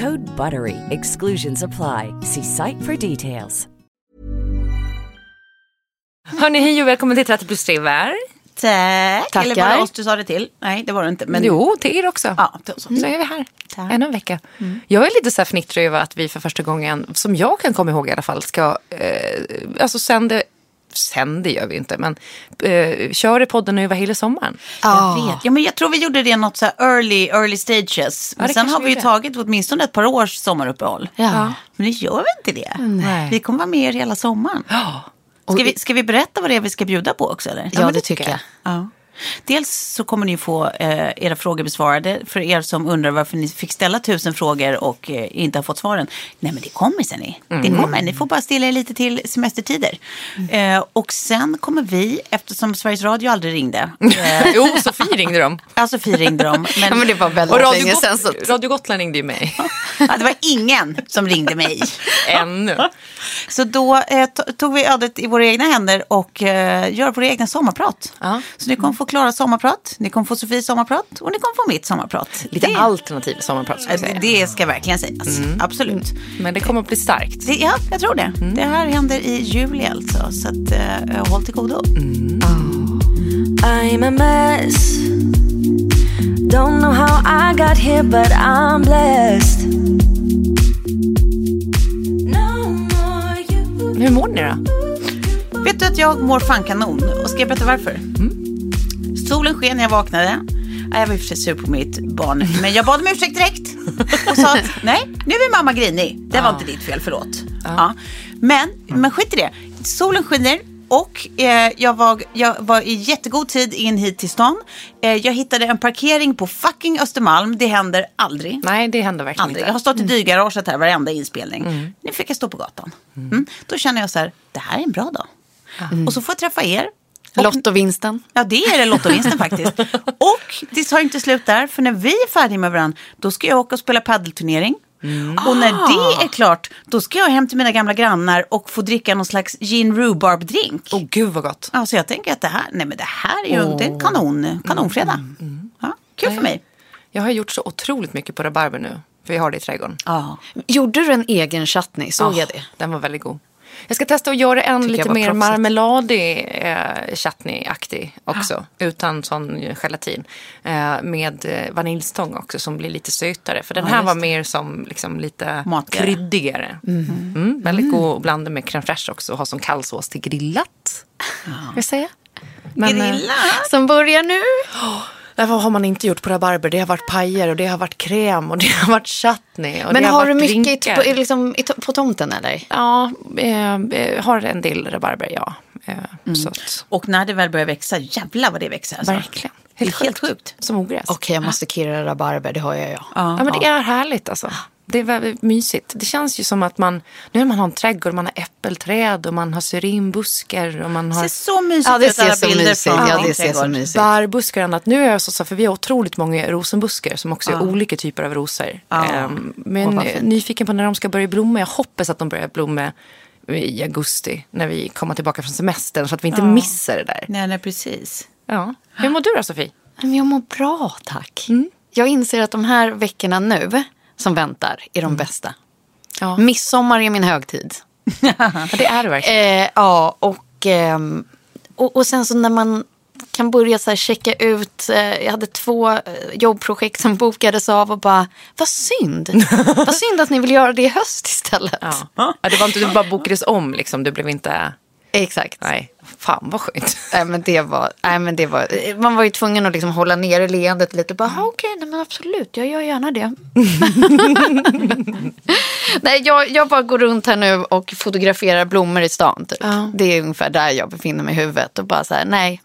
Code BUTTERY. Exclusions apply. See site for details. Hörni, hej och välkommen till 30 plus 3 var. Tack. Tackar. Eller var det oss du sa det till? Nej, det var det inte. Men... Jo, till er också. Ja, till oss också. Nu är vi här. Tack. Ännu en vecka. Jag är lite så här fnittrig över att vi för första gången, som jag kan komma ihåg i alla fall, ska eh, alltså sända Sen det gör vi inte, men eh, kör i podden över hela sommaren. Jag vet. Ja, men jag tror vi gjorde det något så här early, early stages. Men det sen har vi vi ju tagit åtminstone ett par års sommaruppehåll. Ja. Men nu gör vi inte det. Nej. Vi kommer vara med er hela sommaren. Ska vi, ska vi berätta vad det är vi ska bjuda på också? Eller? Ja, det tycker jag. Ja. Dels så kommer ni få eh, era frågor besvarade. För er som undrar varför ni fick ställa tusen frågor och eh, inte har fått svaren. Nej men det kommer ser ni. Det kommer. Ni får bara stilla er lite till semestertider. Eh, och sen kommer vi, eftersom Sveriges Radio aldrig ringde. Eh, jo, Sofie ringde dem. alltså Sofie ringde dem. Men, Ja, men det var väldigt Och Radio, länge Got- sedan. Så Radio Gotland ringde ju mig. ja, det var ingen som ringde mig. Ännu. Så då eh, to- tog vi ödet i våra egna händer och eh, gör våra egna sommarprat. Ja. Så ni kommer få Klara sommarprat, ni kommer få Sofies sommarprat och ni kommer få mitt sommarprat. Lite det, alternativ sommarprat ska jag säga. det ska verkligen sägas, absolut. Men det kommer att bli starkt. Det, ja, jag tror det. Det här händer i juli alltså, så att, eh, håll till godo. I'm a mess. Don't know how I got here, but I'm blessed. No more you. Hur mår ni då? Vet du att jag mår fan kanon? Och ska jag berätta varför? Solen sken när jag vaknade. Ja, Jag var i och för sig sur på mitt barn, men jag bad om ursäkt direkt. Och sa att nej, nu är mamma grinig. Det var inte ditt fel, förlåt. Ja. Men, men skit i det. Solen skiner och eh, jag, var, jag var i jättegod tid in hit till stan. Eh, jag hittade en parkering på fucking Östermalm. Det händer aldrig. Nej, det händer verkligen Aldrig. Jag inte. har stått i dygaraget här varenda inspelning. Nu fick jag stå på gatan. Mm. Då känner jag så här, det här är en bra dag. Och så får jag träffa er. Lottovinsten. Ja, det är det lottovinsten faktiskt. Och det tar inte slut där, för när vi är färdiga med varandra, då ska jag åka och spela paddelturnering. Och när det är klart, då ska jag hem till mina gamla grannar och få dricka någon slags gin rhubarb drink. Åh gud vad gott. Ja, så jag tänker att det här, nej men det här är ju är en kanon, kanonfredag. Ja, kul för mig. Jag har gjort så otroligt mycket på rabarber nu. För vi har det i trädgården. Ja. Gjorde du en egen chutney? Såg jag det? Den var väldigt god. Jag ska testa att göra en lite mer proffsigt. marmeladig eh, chutney-aktig också. Utan sån eh, gelatin. Eh, med eh, vaniljstång också som blir lite sötare. För den Ja, här var det. mer som liksom, lite Matigare. kryddigare. Mm. väldigt god att blanda med crème fraîche också och ha som kallsås till grillat. Ska jag säga. Men, eh, Grilla. Som börjar nu. Nej, vad har man inte gjort på rabarber? Det har varit pajer och det har varit kräm och det har varit chutney. Och Men det har, har du mycket på, liksom, på tomten eller? Ja, eh, eh, har en del rabarber, ja. Eh, så att, Och när det väl börjar växa, jävlar vad det växer. Alltså. verkligen. Det är helt sjukt. Som ogräs. Okej, jag måste kirra rabarber, det har jag ja. ja, men det är härligt alltså. Det är väldigt mysigt. Det känns ju som att man, nu när man har en trädgård, man har äppelträd och man har syrinbuskar och man Det har ser så mysigt Ja, det ut alla ser så bilder mysigt. från Ja, din det ser så mysigt. bärbuskar och annat. Nu är jag så, för vi har otroligt många rosenbuskar som också är olika typer av rosor. Ehm, men fint. nyfiken på när de ska börja blomma. Jag hoppas att de börjar blomma i augusti när vi kommer tillbaka från semestern så att vi inte missar det där. Nej, nej, precis. Ja. Hur mår du då Sofie? Jag mår bra, tack. Jag inser att de här veckorna nu som väntar är de bästa. Ja. Midsommar är min högtid. det är det verkligen. Eh, ja, och, ehm, och, och sen så när man kan börja så checka ut. Eh, jag hade två eh, jobbprojekt som bokades av och bara, vad synd. vad synd att ni vill göra det i höst istället. Ja. Ja, det var inte, du bara bokades om liksom. Du blev inte... Exakt. Nej, fan vad skönt. Nej, men det var, nej, men det var, man var ju tvungen att liksom hålla ner leendet lite. Bara, "Ah, Okej, nej, men absolut, jag gör gärna det. nej, jag, jag bara går runt här nu och fotograferar blommor i stan. Typ. Ja. Det är ungefär där jag befinner mig i huvudet. Och bara så här, nej,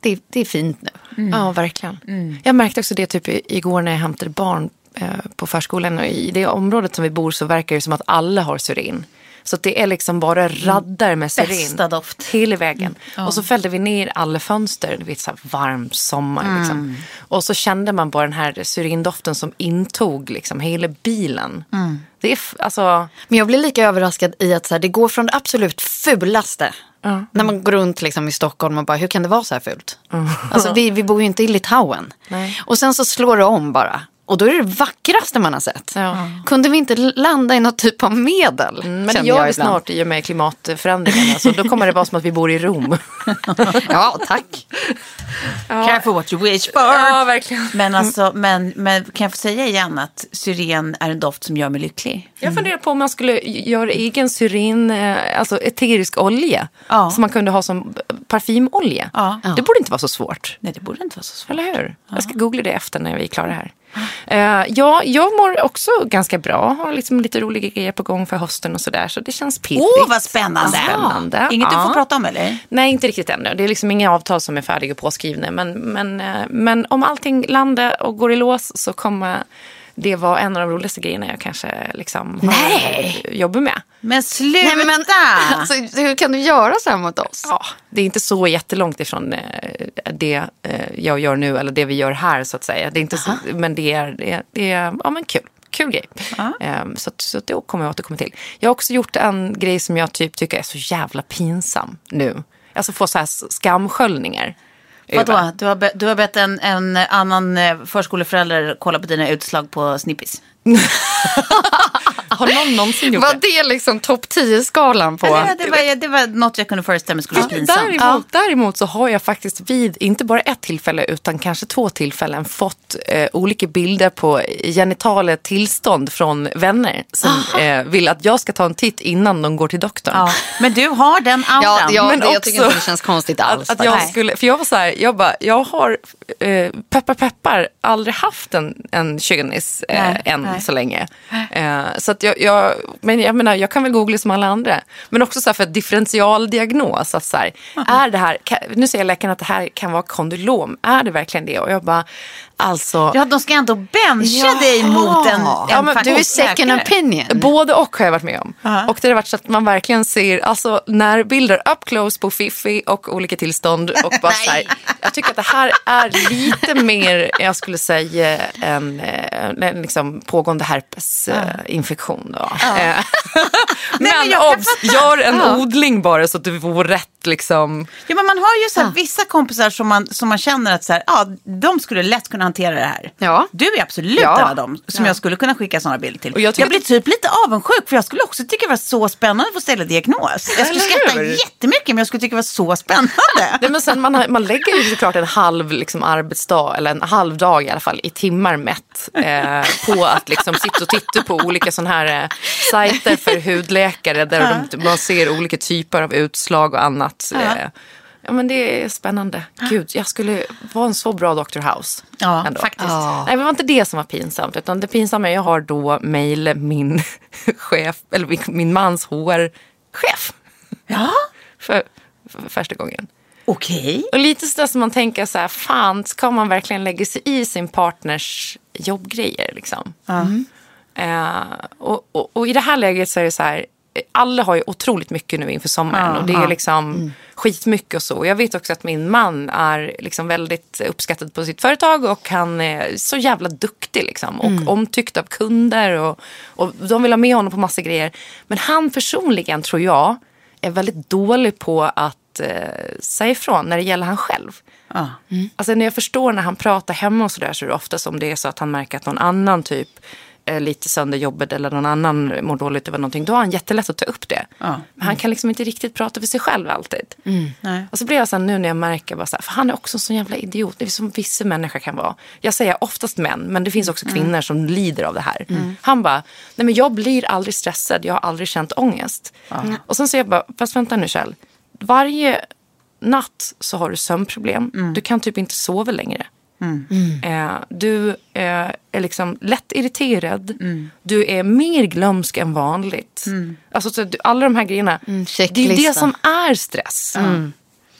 det, det är fint nu. Ja, verkligen. Jag märkte också det typ igår när jag hämtade barn eh, på förskolan. Och I det området som vi bor så verkar det som att alla har syrin. Så det är liksom bara raddar med syrin. Bästa doft. Hela vägen. Och så fällde vi ner alla fönster. Så här varm sommar. Liksom. Och så kände man bara den här syrindoften som intog liksom hela bilen. Det är alltså... Men jag blir lika överraskad i att så här, det går från det absolut fulaste. När man går runt liksom i Stockholm och bara, hur kan det vara så här fult? Alltså, vi, vi bor ju inte i Litauen. Nej. Och sen så slår det om bara. Och då är det det vackraste man har sett. Ja. Kunde vi inte landa i något typ av medel? Men det gör jag vi snart i och med klimatförändringarna. Så då kommer det vara som att vi bor i Rom. Ja, tack. Careful what you wish for. Ja, verkligen. Men, alltså, men, men kan jag få säga igen att syren är en doft som gör mig lycklig? Jag funderar på om man skulle göra egen syrin, eh, alltså eterisk olja. Ja. Som man kunde ha som parfymolja. Ja. Det borde inte vara så svårt. Nej, det borde inte vara så svårt. Eller hur? Jag ska googla det efter när vi är klara här. Eh, ja, jag mår också ganska bra. Har liksom lite roliga grejer på gång för hösten och sådär. Så det känns pirrigt. Åh, vad spännande. Spännande. Inget du Ja. får prata om eller? Nej, inte riktigt ännu. Det är liksom inga avtal som är färdiga och påskrivna. Men, men, eh, men om allting landar och går i lås så kommer det vara en av de roligaste grejerna jag kanske liksom Nej. jobbar med. Men sluta! Nej, men, alltså, hur kan du göra så här mot oss? Ja, det är inte så jättelångt ifrån eh, det eh, jag gör nu eller det vi gör här så att säga. Det är inte så, men det är, det är, det är ja, men kul. Kul grej. Ehm, så, så det kommer jag återkomma till. Jag har också gjort en grej som jag typ tycker är så jävla pinsam nu. Alltså få så här skamsköljningar. Vadå? Du har, be- du har bett en, en annan eh, förskoleförälder kolla på dina utslag på Snippis? Har någon någonsin gjort Var det? det liksom topp 10-skalan på? Det, var, det, var, det var något jag kunde föreställa mig skulle vara pinsamt. Däremot, däremot så har jag faktiskt vid, inte bara ett tillfälle utan kanske två tillfällen fått eh, olika bilder på genitala tillstånd från vänner som eh, vill att jag ska ta en titt innan de går till doktorn. Ja. Men du har den auran. Ja, ja Men det, jag också- tycker inte det känns konstigt alls. Att, att jag skulle, för jag var så här, jag bara, jag har eh, peppar peppar aldrig haft en, en könis eh, än nej. så länge. Eh, så att jag, jag, men jag menar, jag kan väl googla som alla andra. Men också så här för differentialdiagnos. Att så här, är det här, nu säger läkaren att det här kan vara kondylom. Är det verkligen det? Och jag bara, alltså. Ja, de ska ändå bencha Jaha. dig mot en, en Ja, men du är second opinion. Både och har jag varit med om. Och det har varit så att man verkligen ser alltså, närbilder up close på Fifi och olika tillstånd. Och bara så här, jag tycker att det här är lite mer, jag skulle säga, en, eh, en liksom pågående herpesinfektion. Då. Eh, men men jag kan obs, gör en odling bara så att du får rätt liksom. Ja, men man har ju så här, vissa kompisar som man, som man känner att så här, ja, de skulle lätt kunna hantera det här. Ja. Du är absolut Ja. en av dem som jag skulle kunna skicka sådana bilder till. Och jag jag, blir att- typ lite avundsjuk för jag skulle också tycka det var så spännande att få ställa diagnos. Jag skulle skratta hur? jättemycket men jag skulle tycka det var så spännande. Nej, men sen man, har- man lägger ju såklart en halv liksom, arbetsdag, eller en halv dag i alla fall, i timmar mätt eh, på att liksom, sitta och titta på olika sådana här eh, sajter för hudläkare där de, man ser olika typer av utslag och annat. Eh, ja, men det är spännande. Gud, jag skulle vara en så bra Dr. House. Ja, ändå. faktiskt. Nej, men det var inte det som var pinsamt, utan det pinsamma är att jag har då mejl min chef, eller min, mans HR-chef. Ja, För, för första gången. okej. Och lite sådär som man tänker så här, fan, ska man verkligen lägga sig i sin partners jobbgrejer liksom? Eh, och, och, och i det här läget så är det så här, alla har ju otroligt mycket nu inför sommaren och det är liksom skitmycket och så. Jag vet också att min man är liksom väldigt uppskattad på sitt företag och han är så jävla duktig liksom. Och omtyckt av kunder och, och de vill ha med honom på massa grejer. Men han personligen tror jag är väldigt dålig på att eh, säga ifrån när det gäller han själv. Ja. Alltså när jag förstår när han pratar hemma och sådär så är det ofta som det är så att han märker att någon annan typ är lite sönder jobbet eller någon annan mår dåligt över någonting. Då har han jättelätt att ta upp det. Ja. Men han kan liksom inte riktigt prata för sig själv alltid. Nej. Och så blir jag så här nu när jag märker, bara så här, för han är också en sån jävla idiot. Det är som vissa människor kan vara. Jag säger oftast män, men det finns också kvinnor som lider av det här. Han bara, nej men jag blir aldrig stressad, jag har aldrig känt ångest. Och sen säger jag bara, fast vänta nu Kjell. Varje natt så har du sömnproblem. Du kan typ inte sova längre. Eh, du eh, är liksom lätt irriterad. Du är mer glömsk än vanligt. Alltså, så, du, alla de här grejerna. det är det som är stress.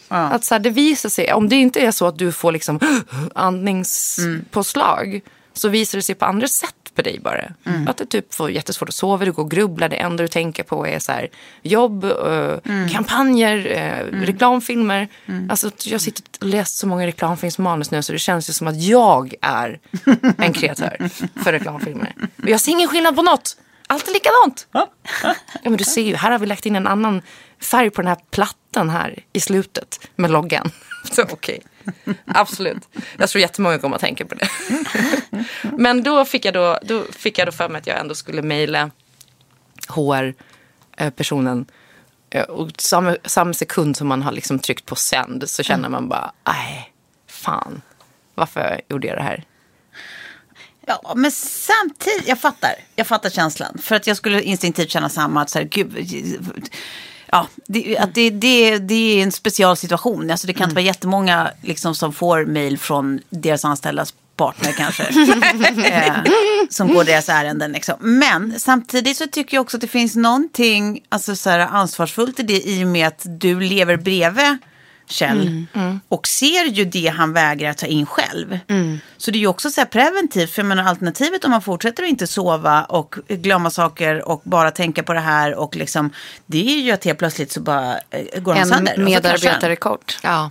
Att så här, det visar sig, om det inte är så att du får liksom andningspåslag så visar det sig på andra sätt på dig bara. Att du typ får jättesvårt att sova, du går och grubblar, det enda du tänker på är så här, jobb, eh, kampanjer, eh, reklamfilmer. Alltså, jag sitter och läst så många reklamfilmsmanus nu så det känns ju som att jag är en kreatör för reklamfilmer. Och jag ser ingen skillnad på något. Allt är likadant. Ja, men du ser ju, här har vi lagt in en annan färg på den här plattan här i slutet med loggan. Så okej, absolut. Jag tror jättemånga kommer att tänka på det. Men då fick jag då, då fick jag då för mig att jag ändå skulle mejla HR-personen. Eh, Och samma, samma sekund som man har liksom tryckt på sänd så känner man bara, nej, fan, varför gjorde jag det här? Ja, men samtidigt, jag fattar. Jag fattar känslan. För att jag skulle instinktivt känna samma. Att så här, gud, ja, det, att det, det, det är en specialsituation. Alltså det kan inte vara jättemånga liksom, som får mejl från deras anställdas partner kanske. eh, som går deras ärenden. Liksom. Men samtidigt så tycker jag också att det finns någonting alltså, så här, ansvarsfullt i det i och med att du lever bredvid Kjell och ser ju det han vägrar ta in själv. Så det är ju också så här preventivt, för jag menar, alternativet om man fortsätter att inte sova och glömma saker och bara tänka på det här och liksom, det är ju att helt plötsligt så bara eh, går han En sönder. han. medarbetare kort. Ja.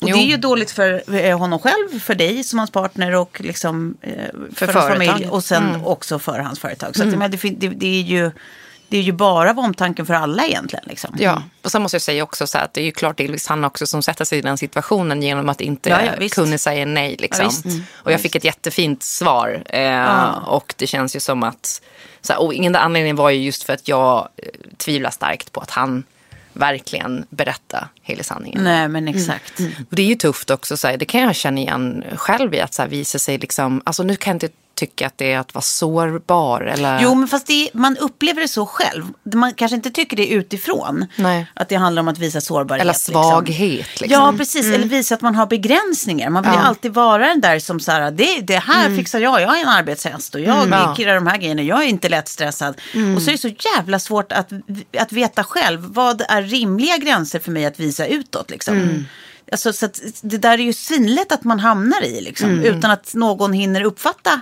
Och det är ju dåligt för eh, honom själv, för dig som hans partner och liksom, eh, för, hans företag. familj och sen också för hans företag. Så att, jag menar, det, det, det, är ju, det är ju bara av omtanken för alla egentligen. Liksom. Ja, och sen måste jag säga också så här att det är ju klart delvis han också som sätter sig i den situationen genom att inte Ja, ja, kunna säga nej. Liksom. Ja. Mm. Och jag fick ett jättefint svar. Eh, Och det känns ju som att, så här, och ingen anledning var ju just för att jag eh, tvivlar starkt på att han verkligen berätta hela sanningen. Nej, men exakt. Och det är ju tufft också, så här, det kan jag känna igen själv i att så här, visa sig liksom, alltså nu kan jag inte tycka att det är att vara sårbar eller... Jo, men fast det, man upplever det så själv. Man kanske inte tycker det utifrån. Nej. Att det handlar om att visa sårbarhet. Eller svaghet, liksom. Ja, precis. Eller visa att man har begränsningar. Man vill Ja. alltid vara den där som så här, det, det här fixar jag. Jag är en arbetshäst och jag Ja. killar de här grejerna. Jag är inte lättstressad. Och så är det så jävla svårt att, att veta själv. Vad är rimliga gränser för mig att visa utåt? Liksom. Alltså, så det där är ju svinlätt att man hamnar i. Liksom, Utan att någon hinner uppfatta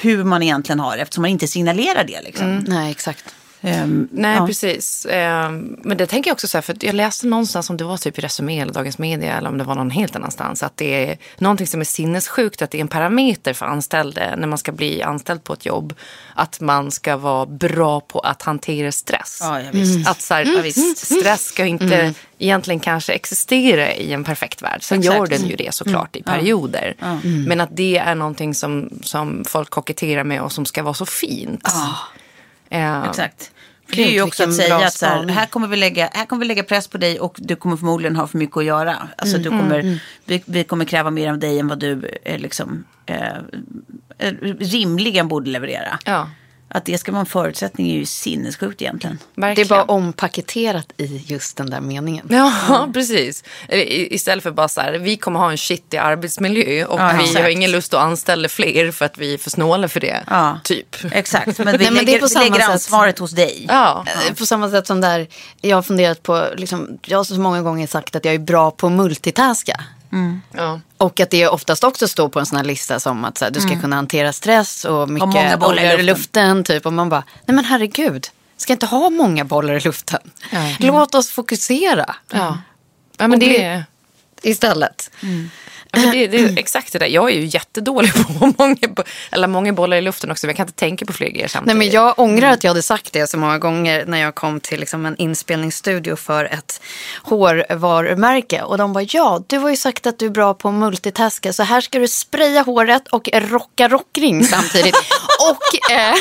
hur man egentligen har det. Eftersom man inte signalerar det. Liksom. Mm. Nej, exakt. Ehm, Nej, ja. precis. Ehm, men det tänker jag också så här, för jag läste någonstans om det var typ i Resumé eller Dagens Media eller om det var någon helt annanstans. Att det är någonting som är sinnessjukt, att det är en parameter för anställda när man ska bli anställd på ett jobb. Att man ska vara bra på att hantera stress. Ja, ja, visst. Att så här, Ja, visst. stress ska inte egentligen kanske existera i en perfekt värld. Sen Exakt. gör den ju det såklart i perioder. Men att det är någonting som, som folk koketterar med och som ska vara så fint. Ehm, Exakt. För det är ju också att säga att så här, här, kommer vi lägga, här kommer vi lägga press på dig och du kommer förmodligen ha för mycket att göra. Alltså, du kommer, vi, vi kommer kräva mer av dig än vad du eh, liksom, eh, eh, rimligen borde leverera. Ja, Att det ska vara en förutsättning är ju sinnessjukt egentligen. Det är verkligen. bara ompaketerat i just den där meningen. Ja, precis. I- Istället för bara så här, vi kommer ha en shittig arbetsmiljö och Ja, vi exakt. har ingen lust att anställa fler för att vi är för snåla för det. Ja. Typ. Exakt, men vi Nej, men det är lägger, på vi samma lägger sätt. ansvaret hos dig. Ja, Eh, På samma sätt som där, jag har funderat på, liksom, jag har så många gånger sagt att jag är bra på att multitaska. Ja. Och att det oftast också står på en sån här lista som att så här, du ska kunna hantera stress och mycket många bollar i i luften. Typ. Och man bara, nej men herregud, ska inte ha många bollar i luften. Låt oss fokusera Ja. ja, men Och det bli- istället. Ja, men det, det är exakt det där. Jag är ju jättedålig på många, bo- eller många bollar i luften också. Men jag kan inte tänka på fler grejer Nej, samtidigt. men jag ångrar att jag hade sagt det så många gånger när jag kom till liksom en inspelningsstudio för ett hårvarumärke. Och de bara, ja, du har ju sagt att du är bra på att multitaska så här ska du spraya håret och rocka rockring samtidigt. och, eh,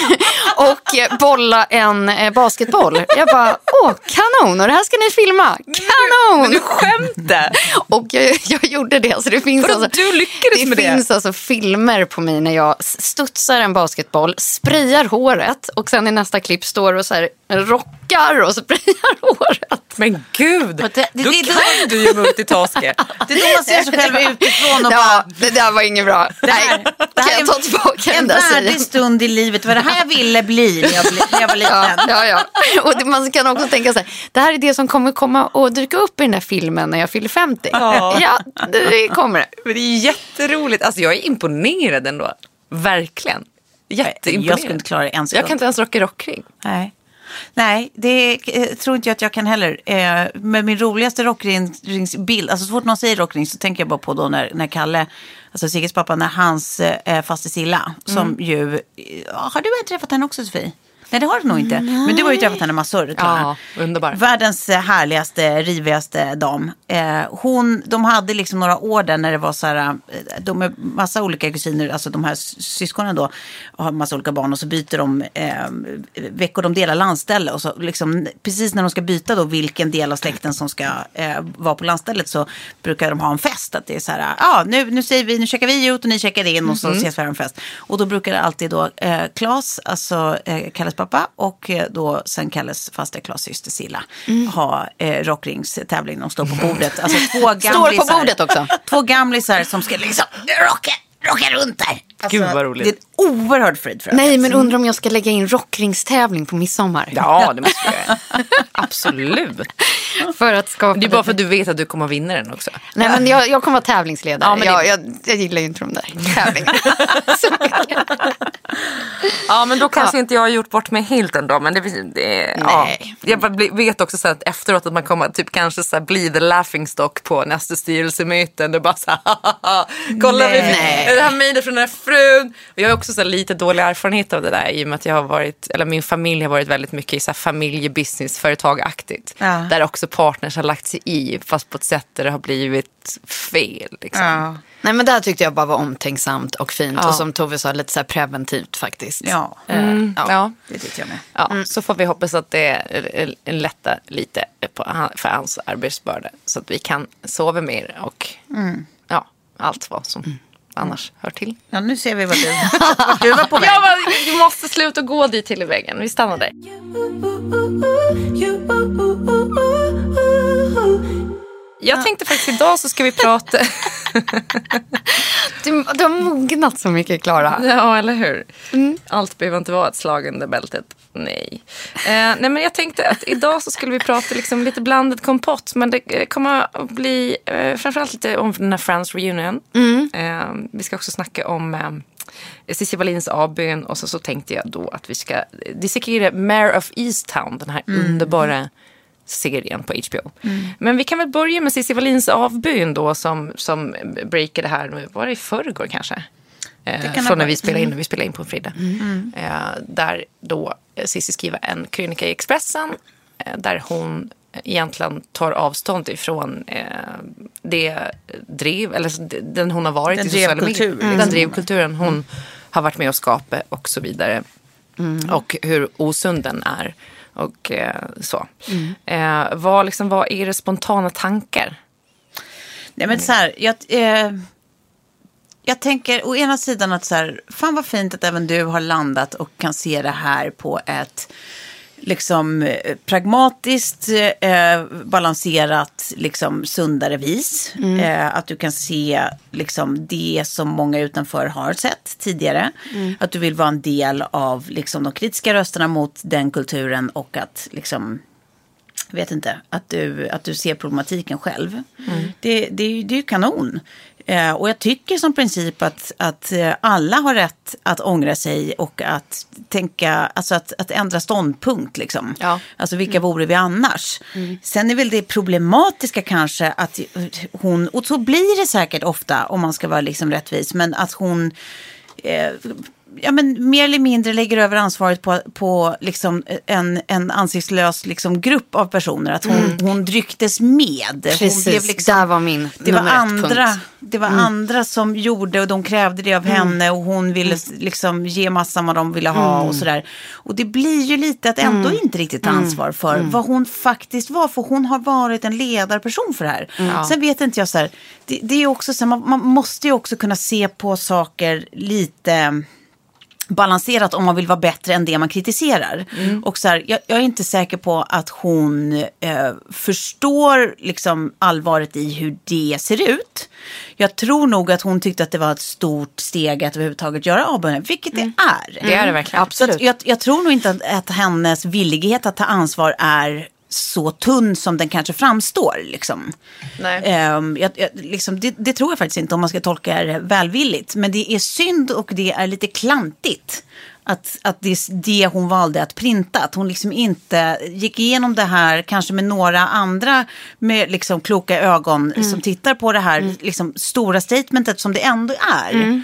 och bolla en eh, basketboll. Jag bara, åh, kanon! Och det här ska ni filma. Kanon! Du skämtar! Och jag, jag gjorde det. Så det finns Vadå, alltså, du lyckades det med det? finns alltså filmer på mig när jag studsar en basketboll, sprayar håret och sen i nästa klipp står och så här rockar och sprayar håret. Men gud! Och det- det- då det- kan du ju multitaska. Det är då man ser sig själv utifrån och Ja, bara... det där var inget bra. Det här, Nej, det här kan jag ta tillbaka en den där värdig stund i livet. Det var det här jag ville bli när jag, bli, när jag var liten. Ja, ja, ja. Och det, man kan också tänka så här, det här är det som kommer komma och dyka upp i den här filmen när jag fyller 50. Ja. Ja, det kommer det. Men det är jätteroligt. Alltså jag är imponerad ändå. Verkligen. Jätteimponerad. Jag skulle inte klara det en sekund. Jag kan inte ens rocka rockring. Nej. Nej, det eh, tror inte jag att jag kan heller. Eh, men min roligaste rockringsbild, alltså så fort någon säger rockring så tänker jag bara på då när, när Kalle, alltså Sigges pappa, när hans eh, faste Silla, som ju, eh, har du träffat henne också Sofie? Nej det har du nog inte. Men du har ju träffat henne massor. Klara. Ja, underbar. Världens eh, härligaste, rivigaste dam. Eh, hon, de hade liksom några år där när det var så här, eh, de är massa olika kusiner, alltså de här syskonen då, har massa olika barn och så byter de eh, veckor, de delar landställe och så liksom, precis när de ska byta då vilken del av släkten som ska eh, vara på landstället så brukar de ha en fest. Att det är så här, ja nu, nu säger vi, nu checkar vi ut och ni checkar in och så ses vi här en fest. Och då brukar det alltid då eh, Klas, alltså eh, Kalles pappa och eh, då sen Kalles faster Klas syster Silla ha eh, rockringstävling. De står på bordet. Alltså två Står gamlisar. på bordet också. Två gamlisar som ska liksom rocka, rocka runt där. Alltså, Gud, vad roligt. Det är en oerhörd fröjd för Nej, men undrar om jag ska lägga in rockringstävling på midsommar. Ja, det måste du göra. Absolut. För att skapa Det är bara för att du vet att du kommer att vinna den också. Nej, men jag, jag kommer vara tävlingsledare. Ja, men det- jag, jag, jag gillar ju inte de där tävlingarna. Ja, men då kanske inte jag har gjort bort mig helt ändå. Men det, det, ja. Nej. Jag vet också så att efteråt att man kommer typ kanske så här bli the laughing stock på nästa styrelsemöte. Det bara så här, "Hahaha, kolla vi Nej. det här mejlet från den här frun. Och jag har också så här lite dålig erfarenhet av det där i och med att jag har varit, eller min familj har varit väldigt mycket i så här familjebusiness, företagaktigt. Ja. Där också partners har lagt sig i fast på ett sätt där det har blivit fel. Liksom. Ja. Nej, men där tyckte jag bara var omtänksamt och fint. Ja. Och som Tove sa, lite så här preventivt faktiskt. Ja, Eh, ja. Ja. det tyckte jag med. Ja, Så får vi hoppas att det en lätta lite på, för hans arbetsbörda. Så att vi kan sova mer och ja, allt vad som annars hör till. Ja, nu ser vi vad du, vart du var på väg. Ja, men vi måste sluta gå dit till i väggen. Vi stannar där. Jag tänkte faktiskt idag så ska vi prata... Du, du har mognat så mycket, Klara. Ja, eller hur? Allt behöver inte vara ett slag under bältet. Nej. Eh, nej, men jag tänkte att idag så skulle vi prata liksom lite blandad kompott. Men det eh, kommer att bli eh, framförallt lite om den här Friends Reunion. Eh, vi ska också snacka om eh, Cissi Wallins avbön. Och så, så tänkte jag då att vi ska dissekera Mare of Easttown. Den här underbara serien på HBO. Men vi kan väl börja med Cissi Wallins avbön då som, som breakade här nu. Var det i förrgår kanske? Eh, från när vi spelade in, vi spelade in på en fredag. Eh, där då eh, Cissi skriver en krönika i Expressen eh, där hon egentligen tar avstånd ifrån eh, det drev, eller den hon har varit Den i sociala medier. liksom. Den drevkulturen hon har varit med och skapat och så vidare. Och hur osund den är. Och eh, så. Eh, vad, liksom, vad är det spontana tankar? Nej men så här, jag, eh, jag tänker å ena sidan att så här, fan vad fint att även du har landat och kan se det här på ett liksom eh, pragmatiskt, eh, balanserat, liksom sundare vis. Eh, att du kan se liksom det som många utanför har sett tidigare. Att du vill vara en del av liksom de kritiska rösterna mot den kulturen och att liksom jag vet inte, att du, att du ser problematiken själv. Det, det, ju- det är ju kanon. Eh, och jag tycker som princip att, att eh, alla har rätt att ångra sig och att tänka, alltså att, att ändra ståndpunkt liksom. Ja. Alltså vilka vore vi annars? Sen är väl det problematiska kanske att hon, och så blir det säkert ofta om man ska vara liksom rättvis, men att hon eh, ja, men mer eller mindre lägger över ansvaret på, på liksom en, en ansiktslös liksom grupp av personer. Att hon, hon drycktes med. Hon Precis, liksom- där var min det var, andra, punkt. Mm. det var andra som gjorde och de krävde det av henne och hon ville liksom ge massan vad de ville ha Mm. och sådär. Och det blir ju lite att ändå inte riktigt ta ansvar för Mm. vad hon faktiskt var. För hon har varit en ledarperson för det här. Mm. Sen vet inte jag så här, det, det är också så här, man, man måste ju också kunna se på saker lite balanserat om man vill vara bättre än det man kritiserar. Och så här, jag, jag är inte säker på att hon eh, förstår liksom allvaret i hur det ser ut. Jag tror nog att hon tyckte att det var ett stort steg att överhuvudtaget göra avbönen, vilket det är. Det är det verkligen. Att jag, jag tror nog inte att, att hennes villighet att ta ansvar är så tunn som den kanske framstår. Liksom. Nej. Ehm, jag, jag, liksom, det, det tror jag faktiskt inte om man ska tolka det välvilligt. Men det är synd och det är lite klantigt. Att, att det är det hon valde att printa. Att hon liksom inte gick igenom det här kanske med några andra med liksom kloka ögon som tittar på det här liksom, stora statementet som det ändå är.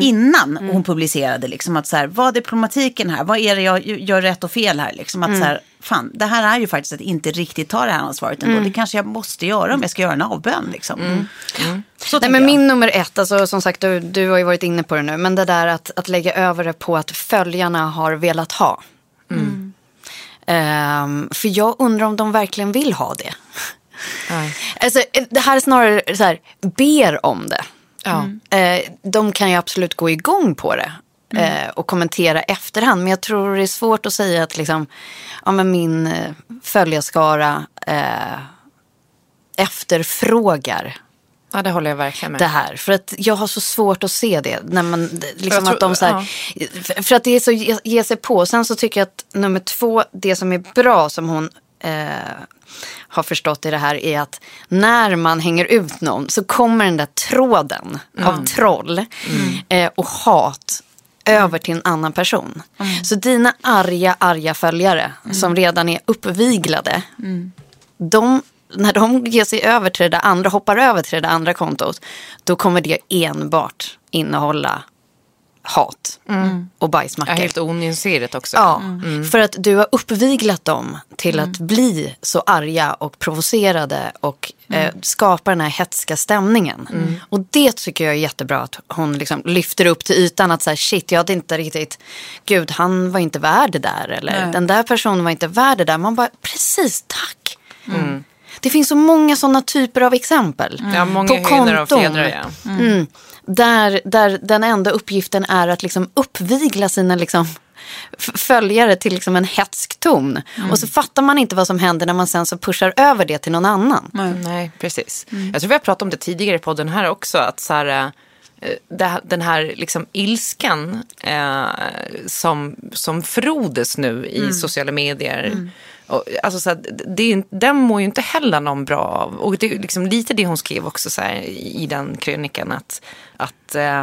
Innan hon publicerade liksom att så här, vad är problematiken här? Vad är det jag gör rätt och fel här? Liksom att så här, fan, det här är ju faktiskt att inte riktigt ta det här ansvaret ändå. Det kanske jag måste göra om jag ska göra en avbön. Liksom. Så Nej, tänker men jag. min nummer ett, alltså, som sagt du, du har ju varit inne på det nu, men det där att, att lägga över det på att följarna har velat ha. Ehm, för jag undrar om de verkligen vill ha det. Alltså, det här är snarare så här, ber om det. Ja. Eh, de kan ju absolut gå igång på det eh, och kommentera efterhand. Men jag tror det är svårt att säga att liksom, ja, men min eh, följarskara eh, efterfrågar ja, det håller jag verkligen med. det här. För att jag har så svårt att se det. När man, liksom tror- att de så här, för- För att det är så ge, ge sig på. Sen så tycker jag att nummer två, det som är bra som hon eh, har förstått i det här är att när man hänger ut någon så kommer den där tråden av troll eh, och hat över till en annan person. Så dina arga, arga följare som redan är uppviglade, de, när de ger sig över till det där andra, hoppar över till det där andra kontot, då kommer det enbart innehålla hat och Ja, bajsmackor. helt onyanserat också. Ja, för att du har uppviglat dem till att bli så arga och provocerade och eh, skapa den här hetska stämningen. Och det tycker jag är jättebra att hon liksom lyfter upp till ytan att så här, shit, jag hade inte riktigt, gud, han var inte värd det där eller den där personen var inte värd det där. Man bara, precis, tack. Det finns så många sådana typer av exempel. Ja, många på och konton. fjädrar, ja. Mm. Där, där den enda uppgiften är att liksom uppvigla sina liksom följare till liksom en hetsk ton. Och så fattar man inte vad som händer när man sen så pushar över det till någon annan. Nej, precis. Jag tror vi har pratat om det tidigare i podden här också. Att så här, eh, här- den här liksom ilskan eh, som, som frodes nu i sociala medier. Och, alltså så här, det, den mår ju inte heller någon bra av. Och det är liksom lite det hon skrev också så här, i den krönikan. Att, att, eh,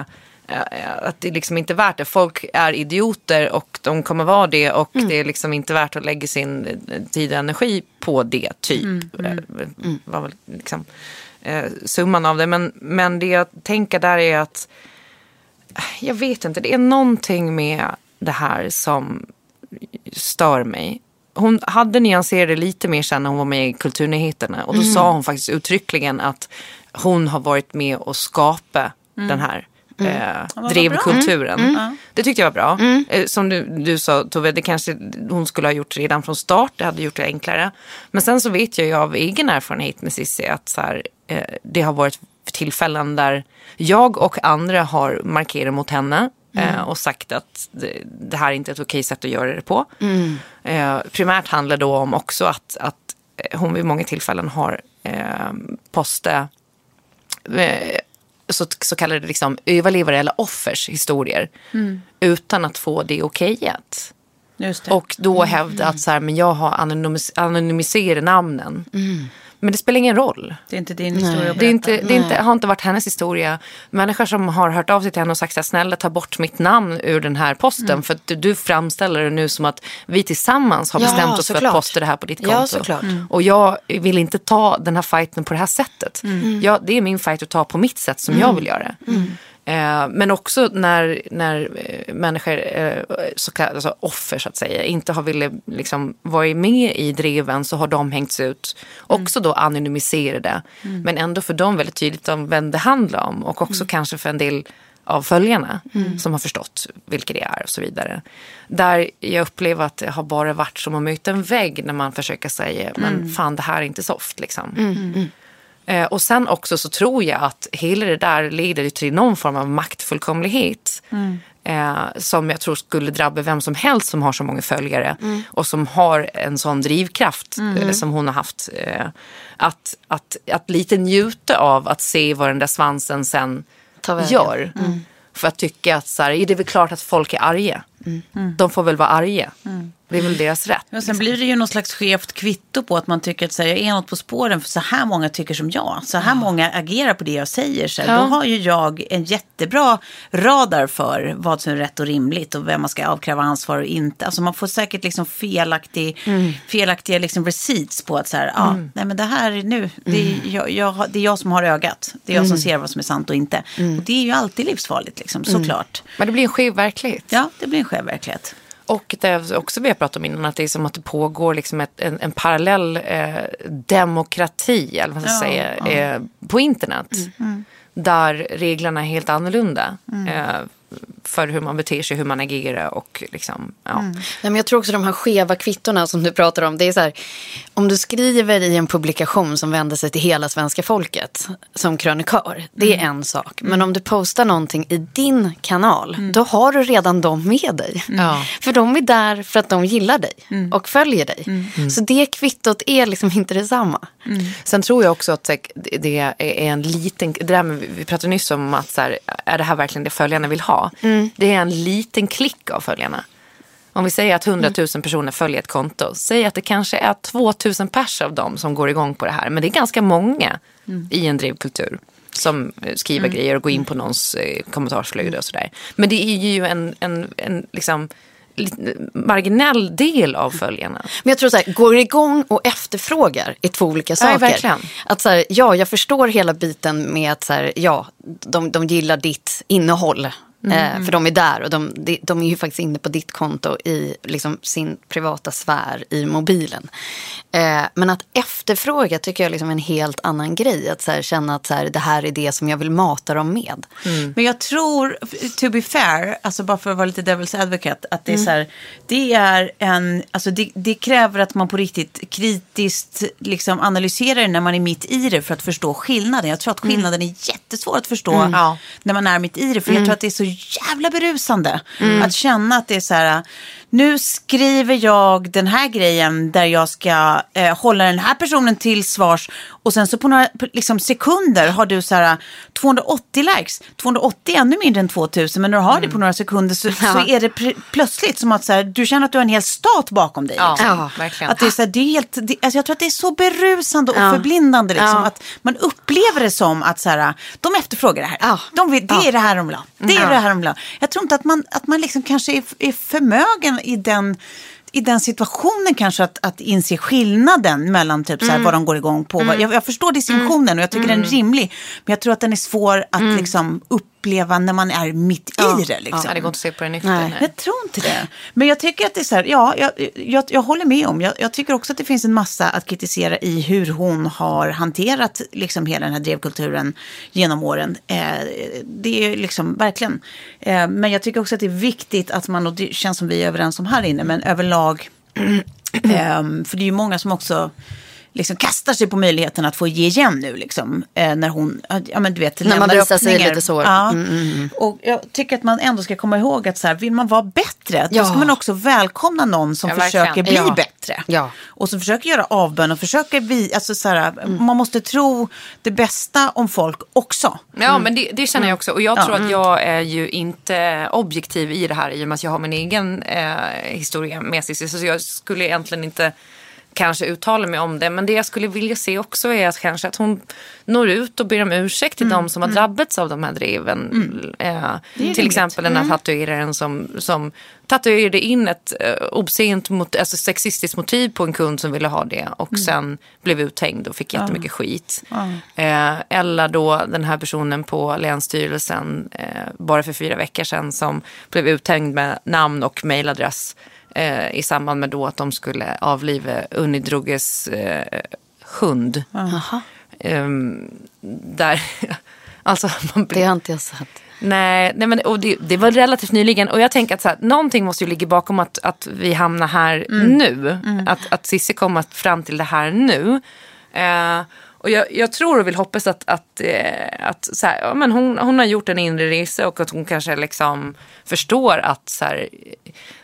eh, att det är liksom inte värt det. Folk är idioter och de kommer vara det. Och det är liksom inte värt att lägga sin eh, tid och energi på det, typ. Eh, var väl liksom, eh, summan av det. Men, men det jag tänker där är att jag vet inte, det är någonting med det här som stör mig. Hon hade nyanserat det lite mer sen när hon var med i Kulturnyheterna. Och då sa hon faktiskt uttryckligen att hon har varit med och skapat den här eh, drevkulturen. Det tyckte jag var bra. Eh, som du, du sa Tove, det kanske hon skulle ha gjort redan från start. Det hade gjort det enklare. Men sen så vet jag ju av egen erfarenhet med Cissi att så här, eh, det har varit tillfällen där jag och andra har markerat mot henne. Eh, Och sagt att det, här är inte ett okej sätt att göra det på. Eh, primärt handlar det då om också att, att eh, hon vid många tillfällen har eh, postat eh, så, så kallade liksom överlevare eller offers historier. Utan att få det det. Och då hävda att så här, men jag har anonymis- anonymiserat namnen. Men det spelar ingen roll. Det är inte din historia att Det, är inte, det är inte, har inte varit hennes historia. Människor som har hört av sig till henne och sagt så här, snälla ta bort mitt namn ur den här posten. Mm. För att du, du framställer det nu som att vi tillsammans har Ja, bestämt oss för att posta det här på ditt konto. Ja, såklart. Mm. Och jag vill inte ta den här fighten på det här sättet. Mm. Jag, det är min fight att ta på mitt sätt som jag vill göra. Eh, men också när, när eh, människor, eh, så kallade, alltså offer så att säga, inte har velat liksom, vara med i dreven så har de hängts ut. Också då anonymiserade. Men ändå för dem väldigt tydligt om vem det handlar om. Och också kanske för en del av följarna som har förstått vilka det är och så vidare. Där jag upplever att det har bara varit som att möta en vägg när man försöker säga men fan det här är inte soft liksom. Eh, och sen också så tror jag att hela det där leder till någon form av maktfullkomlighet. Eh, som jag tror skulle drabba vem som helst som har så många följare. Och som har en sån drivkraft eh, som hon har haft. Eh, att, att, att lite njuta av att se vad den där svansen sen gör. För att tycka att så här, är det är väl klart att folk är arga. De får väl vara arga. Det är väl deras rätt. Men sen blir det ju någon slags skevt kvitto på att man tycker att så här, jag är något på spåren för så här många tycker som jag. Så här många agerar på det jag säger. Så här, Då har ju jag en jättebra radar för vad som är rätt och rimligt och vem man ska avkräva ansvar och inte. Alltså man får säkert liksom felaktig, felaktiga liksom receipts på att så här, ja, nej men det här är nu, det är, jag, jag, har- det är jag som har ögat. Det är jag som ser vad som är sant och inte. Och det är ju alltid livsfarligt liksom, såklart. Men det blir en skev verklighet. Ja, det blir en skev verklighet. Och det är också vi har pratat om innan, att det är som att det pågår liksom ett, en, en parallell eh, demokrati, eller vad man ska säga, eh, på internet. Där reglerna är helt annorlunda. Eh, för hur man beter sig, hur man agerar och liksom, ja. Nej, men jag tror också de här skeva kvittorna som du pratar om. Det är så här, om du skriver i en publikation som vänder sig till hela svenska folket som krönikör, det är en sak. Men om du postar någonting i din kanal, då har du redan dem med dig. Ja. För de är där för att de gillar dig och följer dig. Så det kvittot är liksom inte detsamma. Sen tror jag också att det är en liten, det där med, vi pratade nyss om att så här, är det här verkligen det följarna vill ha? Det är en liten klick av följarna. Om vi säger att 100 000 personer följer ett konto, säg att det kanske är 2 000 pers av dem som går igång på det här. Men det är ganska många i en drivkultur som eh, skriver grejer och går in på någons eh, kommentarsflöde och sådär. Men det är ju en, en, en liksom, marginell del av följarna. Men jag tror så här, går igång och efterfrågar är två olika saker. verkligen. Att så här, ja, jag förstår hela biten med att så här, ja, de, de gillar ditt innehåll. Eh, för de är där och de, de, de är ju faktiskt inne på ditt konto i liksom, sin privata sfär i mobilen. Eh, men att efterfråga tycker jag liksom är en helt annan grej. Att så här, känna att så här, det här är det som jag vill mata dem med. Men jag tror, to be fair, alltså bara för att vara lite devil's advocate, att det är så här, det är en, alltså det, det kräver att man på riktigt kritiskt liksom analyserar det när man är mitt i det för att förstå skillnaden. Jag tror att skillnaden är jättesvår att förstå Ja. när man är mitt i det, för jag tror att det är så jävla berusande. Att känna att det är så här, nu skriver jag den här grejen där jag ska eh, hålla den här personen till svars och sen så på några liksom, sekunder har du så här 280 likes. 280 är ännu mindre än 2000 men när du har det på några sekunder så, så är det pr- plötsligt som att så här, du känner att du har en hel stat bakom dig. Ja, liksom. ja, verkligen. Att det är så här, det är helt, det, alltså jag tror att det är så berusande och Ja. förblindande. Liksom, Ja. Att man upplever det som att så här, de efterfrågar det här. Ja. De det Ja. är det här de vill ha. Det är Ja. det här de vill ha. Jag tror inte att man, att man liksom kanske är, är förmögen i den i den situationen kanske att, att inse skillnaden mellan typ så här, vad de går igång på. Jag, jag förstår distinktionen och jag tycker den är rimlig. Men jag tror att den är svår att liksom uppleva när man är mitt i det. Liksom. Ja, det går inte att se på det nykter. Jag tror inte det. Men jag tycker att det är så här, ja, jag, jag, jag håller med om. Jag, jag tycker också att det finns en massa att kritisera i hur hon har hanterat liksom hela den här drevkulturen genom åren. Eh, det är liksom verkligen. Eh, men jag tycker också att det är viktigt att man, och det känns som vi är överens om här inne, men överlag, eh, för det är ju många som också liksom kastar sig på möjligheten att få ge igen nu. Liksom, eh, när hon, ja men du vet, När man visar sig lite så. Ja. Mm, Och jag tycker att man ändå ska komma ihåg att så här, vill man vara bättre, då Ja. ska man också välkomna någon som Ja, verkligen. försöker bli Ja. bättre. Ja. Och som försöker göra avbön och försöker vi, alltså så här, Mm. man måste tro det bästa om folk också. Ja, men det, det känner jag också. Och jag Ja. tror att jag är ju inte objektiv i det här i och med att jag har min egen eh, historia med Cissi. Så jag skulle egentligen inte kanske uttala mig om det. Men det jag skulle vilja se också är att kanske att hon når ut och ber om ursäkt till de som har drabbats av de här driven. Eh, till rimligt. exempel den här tatueraren som, som tatuerade in ett eh, obscent, mot, alltså sexistiskt motiv på en kund som ville ha det och sen blev uthängd och fick jättemycket skit. Eh, eller då den här personen på Länsstyrelsen eh, bara för fyra veckor sedan som blev uthängd med namn och mejladress eh, i samband med då att de skulle avliva Unni Drougges eh, hund. Ehm, där, alltså man blir Det har inte jag sett. Nej, nej men, och det, det var relativt nyligen. Och jag tänker att så här, någonting måste ju ligga bakom att, att vi hamnar här nu. Att, att Cissi kommer fram till det här nu. Eh, och jag, jag tror och vill hoppas att, att, eh, att så här, ja, men hon, hon har gjort en inre resa och att hon kanske liksom förstår att så här,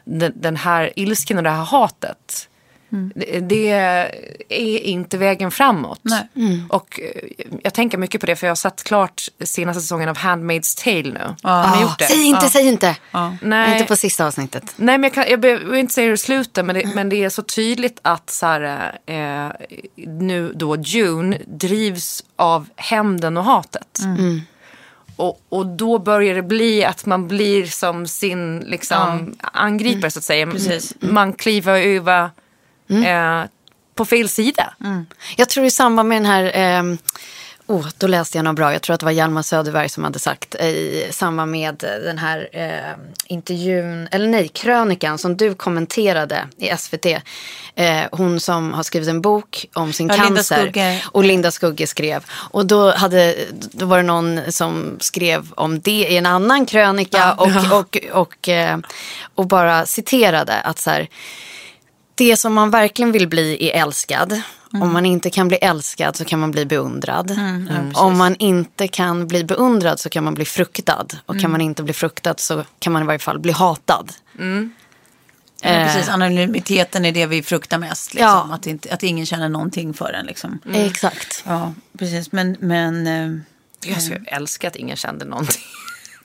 den, den här ilsken och det här hatet. Det, det är inte vägen framåt. Nej. Och eh, jag tänker mycket på det för jag har satt klart senaste säsongen av Handmaid's Tale nu. Gjort det? Säg inte, säg inte. Nej. Inte på sista avsnittet. Nej, men jag, kan, jag behöver inte säga det i slutet, men det, men det är så tydligt att så här, eh, nu då June drivs av hämnden och hatet. Och, och då börjar det bli att man blir som sin liksom, angripare så att säga. Precis. Man kliver över eh, på fel sida. Jag tror i samband med den här, ehm, oh, då läste jag något bra, jag tror att det var Hjalmar Söderberg som hade sagt i samband med den här eh, intervjun, eller nej, krönikan som du kommenterade i SVT. Eh, hon som har skrivit en bok om sin Ja, Linda cancer. Skugge. Och Linda Skugge skrev. Och då, hade, då var det någon som skrev om det i en annan krönika och, och, och, eh, och bara citerade att så här, det som man verkligen vill bli är älskad. Om man inte kan bli älskad så kan man bli beundrad. Om man inte kan bli beundrad så kan man bli fruktad. Och kan man inte bli fruktad så kan man i varje fall bli hatad. Ja, men precis, anonymiteten är det vi fruktar mest. Liksom. Ja. Att, inte, att ingen känner någonting för en. Liksom. Exakt. Ja, precis. Men, men, eh, Jag skulle älska att ingen kände någonting.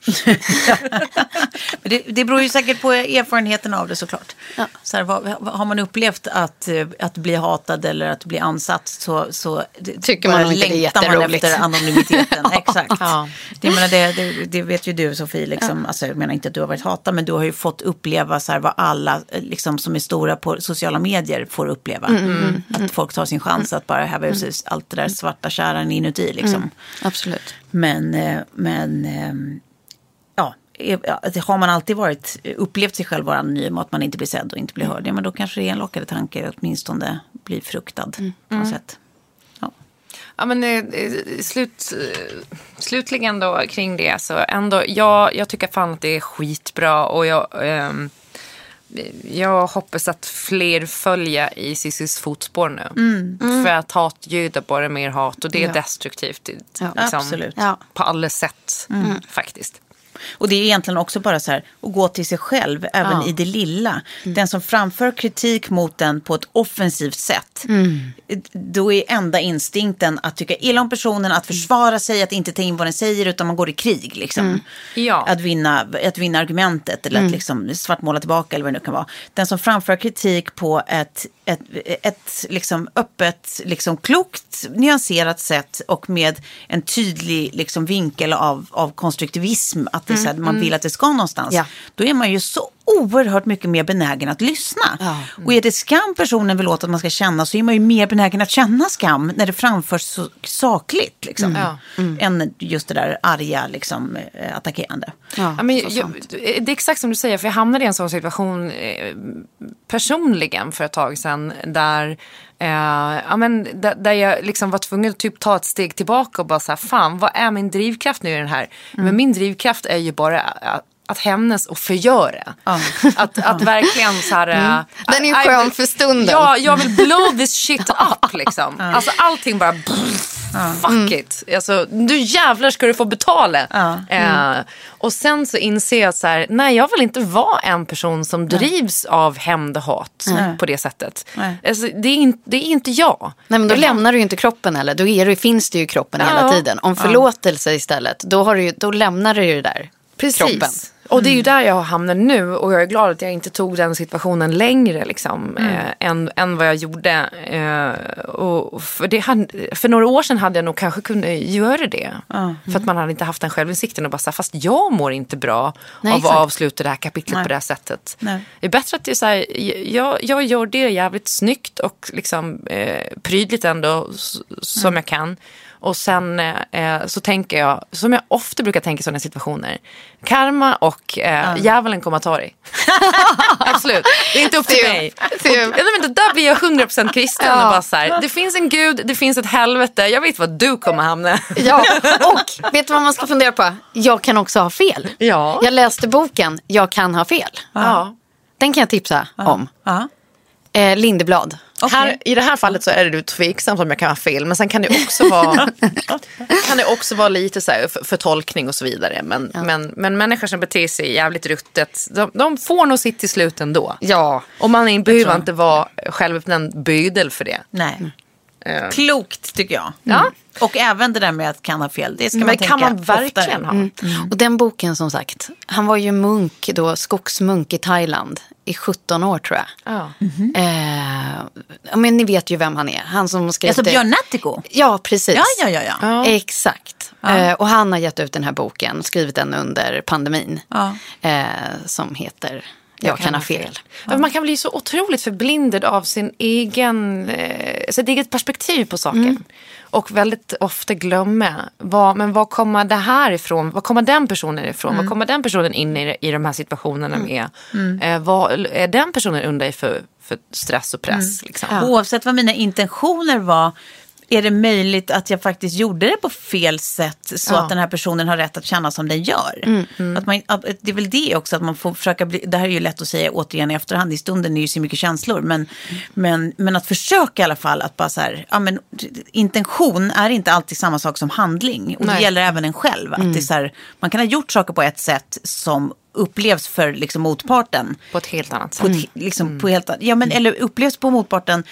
men det, det beror ju säkert på erfarenheten av det såklart. Så här, vad, har man upplevt att, eh, att bli hatad eller att bli ansatt så, så Tycker man nog inte det är jätteroligt. efter anonymiteten. Exakt. Ja. Det, menar, det, det, det vet ju du Sofie, liksom, alltså, jag menar inte att du har varit hatad men du har ju fått uppleva så här, vad alla eh, liksom, som är stora på sociala medier får uppleva. Mm, Att folk tar sin chans att bara häva ur sig allt det där svarta kärran inuti. Liksom. Mm. Absolut. Men, eh, men eh, ja, är- har man alltid varit, upplevt sig själv vara anonym och att man inte blir sedd och inte blir hörd, ja, men då kanske det är en lockande tanke att åtminstone bli fruktad på något sätt. Ja. Ja, men, eh, eh, slut, eh, slutligen då kring det så ändå, jag, jag tycker fan att det är skitbra och jag, ehm, jag hoppas att fler följer i Cissis fotspår nu. För att hat göder bara mer hat och det är Ja. destruktivt. Ja, absolut. Ja. På alla sätt faktiskt. Och det är egentligen också bara så här att gå till sig själv, även Ja. i det lilla. Den som framför kritik mot den på ett offensivt sätt, då är enda instinkten att tycka illa om personen, att försvara sig, att inte ta in vad den säger, utan man går i krig. Liksom. Ja. Att, vinna, att vinna argumentet eller att liksom svartmåla tillbaka eller vad det nu kan vara. Den som framför kritik på ett, ett, ett liksom öppet, liksom klokt, nyanserat sätt och med en tydlig liksom vinkel av, av konstruktivism, att så här, man vill att det ska någonstans. Ja. Då är man ju så oerhört mycket mer benägen att lyssna. Ja. Och är det skam personen vill åt att man ska känna så är man ju mer benägen att känna skam när det framförs så sakligt. Liksom, Ja. Än just det där arga, liksom, eh, attackerande. Ja, Ja, men jag, det är exakt som du säger, för jag hamnade i en sån situation eh, personligen för ett tag sedan. Där, eh, ja, men, där, där jag liksom var tvungen att typ ta ett steg tillbaka och bara så här, fan vad är min drivkraft nu i den här? Men min drivkraft är ju bara att, att hämnas och förgöra. Att, att verkligen så här... Mm. äh, Den är skön för stunden. Ja, jag vill blow this shit up liksom. Alltså allting bara... Fuck Mm. it. Alltså, nu jävlar ska du få betala. Ja. Eh, och sen så inser jag så här, nej jag vill inte vara en person som drivs av hämnd och hat på det sättet. Nej. Alltså, det, är in, det är inte jag. Nej men då Jag- lämnar du ju inte kroppen heller. Då är du, finns ju i kroppen Ja. hela tiden. Om förlåtelse istället, då, har du, då lämnar du ju det där. Precis. Kroppen. Och det är ju där jag hamnar nu och jag är glad att jag inte tog den situationen längre liksom, eh, än, än vad jag gjorde. Eh, och för, det för några år sedan hade jag nog kanske kunnat göra det. För att man hade inte haft den självinsikten och bara säga, fast jag mår inte bra Nej, av exakt. att avsluta det här kapitlet Nej. på det här sättet. Nej. Det är bättre att det är så här, jag, jag gör det jävligt snyggt och liksom, eh, prydligt ändå som jag kan. Och sen eh, så tänker jag, som jag ofta brukar tänka i sådana situationer, karma och eh, djävulen kommer att ta dig. Absolut, det är inte upp till mig. se- Och, ja, men där blir jag 100% kristen Ja. och bara så här, det finns en gud, det finns ett helvete, jag vet vad du kommer hamna. Ja, och vet du vad man ska fundera på? Jag kan också ha fel. Ja. Jag läste boken Jag kan ha fel. Ja. Den kan jag tipsa om. Ja. Eh, Lindeblad. Här, I det här fallet så är det tveksamt om jag kan ha fel. Men sen kan det också vara, kan det också vara lite så här för, för tolkning och så vidare. Men, men, men människor som beter sig jävligt ruttet, de, de får nog sitt till slut ändå. Ja. Och man behöver inte vara självutnämnd bydel för det. Nej. Eh, Klokt tycker jag. Ja. Och även det där med att kan ha fel. Det ska man Men tänka kan man verkligen oftare. ha. Och den boken som sagt, han var ju munk då, skogsmunk i Thailand i 17 år tror jag. Ja. Eh, ja, men ni vet ju vem han är. Han som skrev Alltså Björn Nattiko? Ja, precis. Ja, ja, ja. ja. Ja. Exakt. Eh, och han har gett ut den här boken, skrivit den under pandemin. Ja. Eh, som heter Jag, kan, ha fel. Ja. Man kan bli så otroligt förblindad av sin egen, eh, sitt eget perspektiv på saken. Och väldigt ofta glömma, vad, men vad kommer det här ifrån? Vad kommer den personen ifrån? Vad kommer den personen in i, i de här situationerna med? Eh, vad är den personen under för, för stress och press? Liksom? Oavsett vad mina intentioner var är det möjligt att jag faktiskt gjorde det på fel sätt så Ja. att den här personen har rätt att känna som den gör. Mm, Att man, det är väl det också, att man får försöka bli, det här är ju lätt att säga återigen i efterhand, i stunden är ju så mycket känslor, men, men, men att försöka i alla fall att bara så här, ja men intention är inte alltid samma sak som handling. Och det Nej. gäller även en själv, att det är så här, man kan ha gjort saker på ett sätt som upplevs för liksom motparten På ett helt annat på, sätt. ett, liksom, på helt, ja, men, eller upplevs på motparten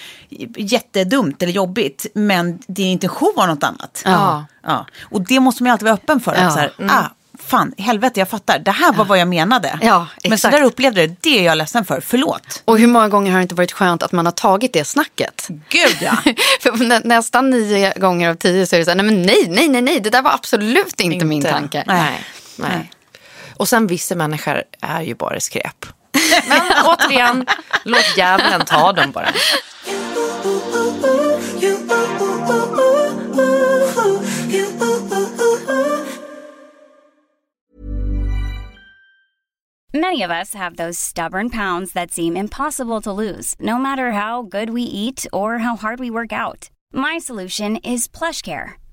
jättedumt eller jobbigt, men din intention var något annat. Ja. Ja. Och det måste man ju alltid vara öppen för. Ja. Att så här, ah, fan, helvete, jag fattar. Det här var vad jag menade. Ja, men så där upplevde det, det är jag ledsen för. Förlåt. Och hur många gånger har det inte varit skönt att man har tagit det snacket? Gud ja. Nä, nästan nio gånger av tio så är det så här, nej men nej, nej, nej, nej, det där var absolut inte, min tanke. Nej. Nej. Och sen vissa människor är ju bara skräp. Men återigen, låt djävulen ta dem bara. Many of us have those stubborn pounds that seem impossible to lose, no matter how good we eat or how hard we work out. My solution is plush care.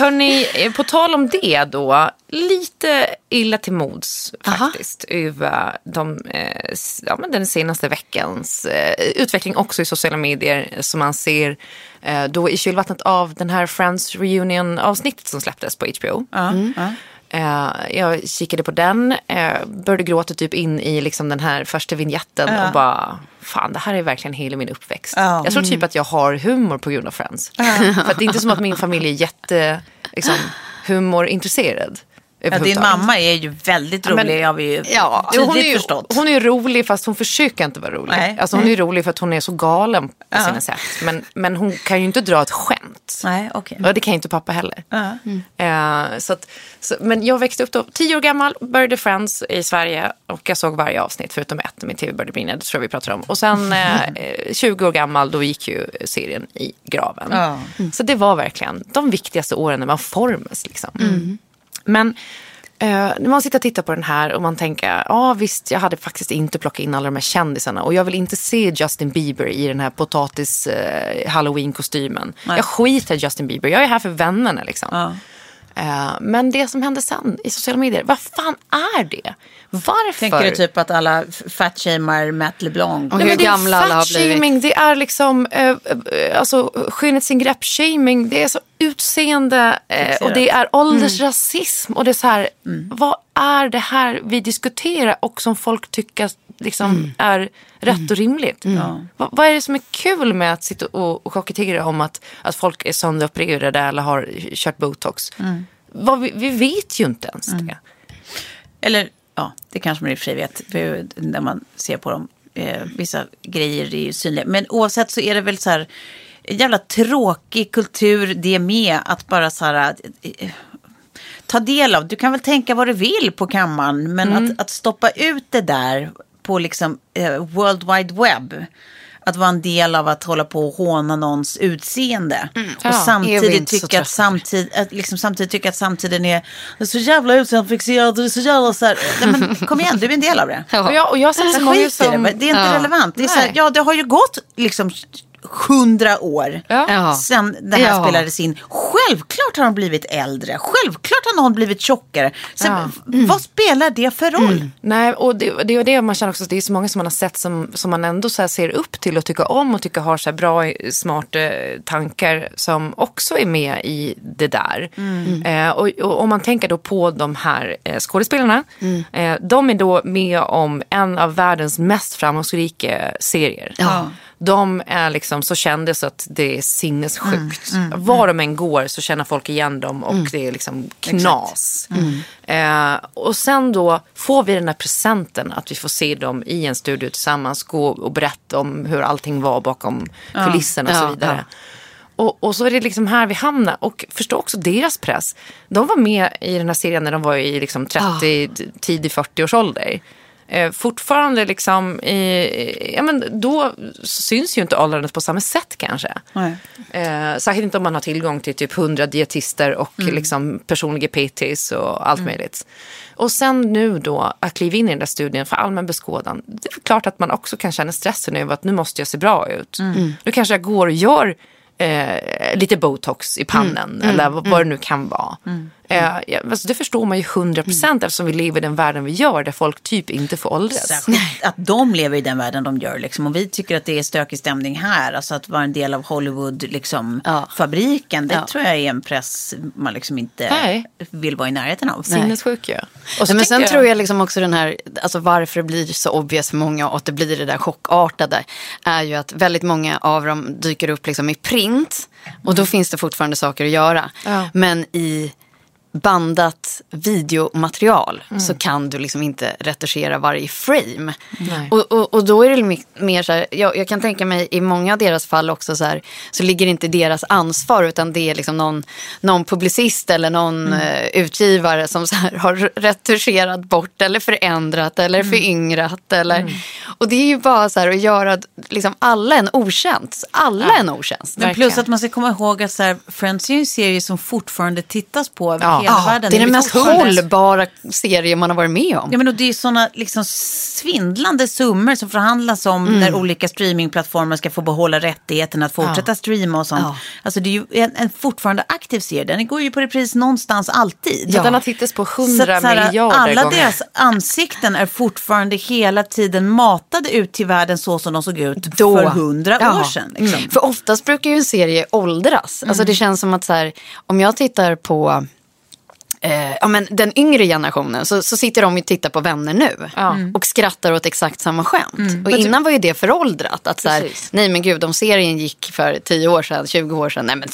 Hörni, eh, på tal om det då, lite illa till mods faktiskt över de, eh, ja, men den senaste veckans eh, utveckling också i sociala medier som man ser då i kylvattnet av den här Friends Reunion avsnittet som släpptes på HBO. Ja, ja. Eh, jag kikade på den, eh, började gråta typ in i liksom den här första vignetten och bara, fan det här är verkligen hela min uppväxt. Ja. Jag tror typ att jag har humor på grund av Friends. För att det är inte som att min familj är jätte liksom, humorintresserad. Ja, din mamma är ju väldigt Ja, men- rolig har vi ju Ja. Hon, är ju, förstått. hon är rolig fast hon försöker inte vara rolig. Nej. Alltså, hon är rolig för att hon är så galen på Ja. sina sätt. Men, men hon kan ju inte dra ett skämt. Nej, okej. Och det kan ju inte pappa heller. Ja. Eh, så att, så, men jag växte upp då, tio år gammal, började Friends i Sverige och jag såg varje avsnitt förutom ett, min tv började brinna, det tror jag vi pratade om. Och sen eh, eh, 20 år gammal, då gick ju serien i graven. Ja. Så det var verkligen de viktigaste åren när man formas. Liksom. Men eh, när man sitter och tittar på den här och man tänker, ja visst, jag hade faktiskt inte plockat in alla de här kändisarna och jag vill inte se Justin Bieber i den här potatis eh, halloween-kostymen. Nej. Jag skiter i Justin Bieber, jag är här för vännerna liksom. Ja. Eh, men det som hände sen i sociala medier, vad fan är det? Varför? Tänker du typ att alla fatshamear Matt LeBlanc? Och hur det gamla alla har blivit. Det är liksom eh, eh, alltså, skönhetsingrepp-shaming. Det är så utseende eh, och det är åldersrasism. Och det är så här, vad är det här vi diskuterar och som folk tycker liksom, är rätt och rimligt? Va, vad är det som är kul med att sitta och, och chocketera om att, att folk är sönderopererade eller har kört botox? Vad, vi, vi vet ju inte ens det. Eller ja, det kanske man i och för sig vet när man ser på dem. Eh, vissa grejer är ju synliga. Men oavsett så är det väl så här jävla tråkig kultur det med att bara så här eh, ta del av. Du kan väl tänka vad du vill på kammaren men att, att stoppa ut det där på liksom eh, World Wide Web. Att vara en del av att hålla på och håna någons utseende. Ja, och vi samtidigt tycka att, samtid, att liksom samtidigt tycka att samtiden är det är så jävla utseendefixerad. Det är så jävla så här. Nej, men kom igen, du är en del av det. Och jag, och jag sett så många det, som... men det är inte Ja. relevant. Det är så här, ja, det har ju gått liksom hundra år Ja. Ja. sen det här Ja. spelades in. Självklart har de blivit äldre. Självklart har någon blivit tjockare. Sen, Vad spelar det för roll? Nej, och det, det är det man känner också. Det är så många som man har sett som, som man ändå så här ser upp till och tycker om och tycker har så här bra, smarta tankar som också är med i det där. Eh, och, och om man tänker då på de här eh, skådespelarna. Eh, de är då med om en av världens mest framgångsrika serier. Ja. De är liksom så kända så att det är sinnessjukt. Var de än går så känner folk igen dem och det är liksom knas. Eh, och sen då får vi den här presenten att vi får se dem i en studio tillsammans gå och berätta om hur allting var bakom kulisserna och så Ja, vidare. Och, och så är det liksom här vi hamnar. Och förstå också deras press. De var med i den här serien när de var i liksom 30, tidig 40 års ålder. Eh, fortfarande liksom, i, ja, men då syns ju inte åldrandet på samma sätt kanske. Nej. Eh, särskilt inte om man har tillgång till typ 100 dietister och liksom personliga PTs och allt möjligt. Och sen nu då att kliva in i den där studien för allmän beskådan. Det är klart att man också kan känna stressen över att nu måste jag se bra ut. Nu kanske jag går och gör eh, lite botox i pannan eller vad, vad det nu kan vara. Eh, ja, alltså det förstår man ju 100 procent eftersom vi lever i den världen vi gör där folk typ inte får åldras. Särskilt att de lever i den världen de gör. Liksom. Och vi tycker att det är stökig stämning här. Alltså att vara en del av Hollywood-fabriken. Liksom, Ja. fabriken, det Ja. tror jag är en press man liksom inte Nej. vill vara i närheten av. Sinnessjuk ju. Och Nej, men sen tänkte tror jag liksom också den här, alltså varför det blir så obvious för många och att det blir det där chockartade är ju att väldigt många av dem dyker upp liksom i print och då finns det fortfarande saker att göra. Ja. Men i bandat videomaterial så kan du liksom inte retuschera varje frame. Och, och, och då är det mer så här, jag, jag kan tänka mig i många av deras fall också så här, så ligger det inte deras ansvar utan det är liksom någon, någon publicist eller någon eh, utgivare som så här har retuscherat bort eller förändrat eller föryngrat. Eller, Och det är ju bara så här att göra liksom alla en otjänst. Alla en otjänst. Men plus att man ska komma ihåg att så här, Friends är ju en serie som fortfarande tittas på över Ja. hela Ja, världen. det är den mest hållbara serie man har varit med om. Ja, men och det är sådana liksom svindlande summor som förhandlas om Mm. när olika streamingplattformar ska få behålla rättigheten att fortsätta streama och sånt. Ja. Alltså det är ju en, en fortfarande aktiv serie. Den går ju på repris någonstans alltid. Så den har tittats på Så 100 att så här, miljarder Alla gånger. deras ansikten är fortfarande hela tiden matade ut till världen så som de såg ut för hundra Ja. år sedan. Liksom. Mm. För oftast brukar ju en serie åldras. Alltså det känns som att så här, om jag tittar på eh, ja, men den yngre generationen så, så sitter de och tittar på vänner nu Mm. och skrattar åt exakt samma skämt. Och innan var ju det föråldrat. Att så här, nej men gud, om serien gick för 10 år sedan, 20 år sedan, nej men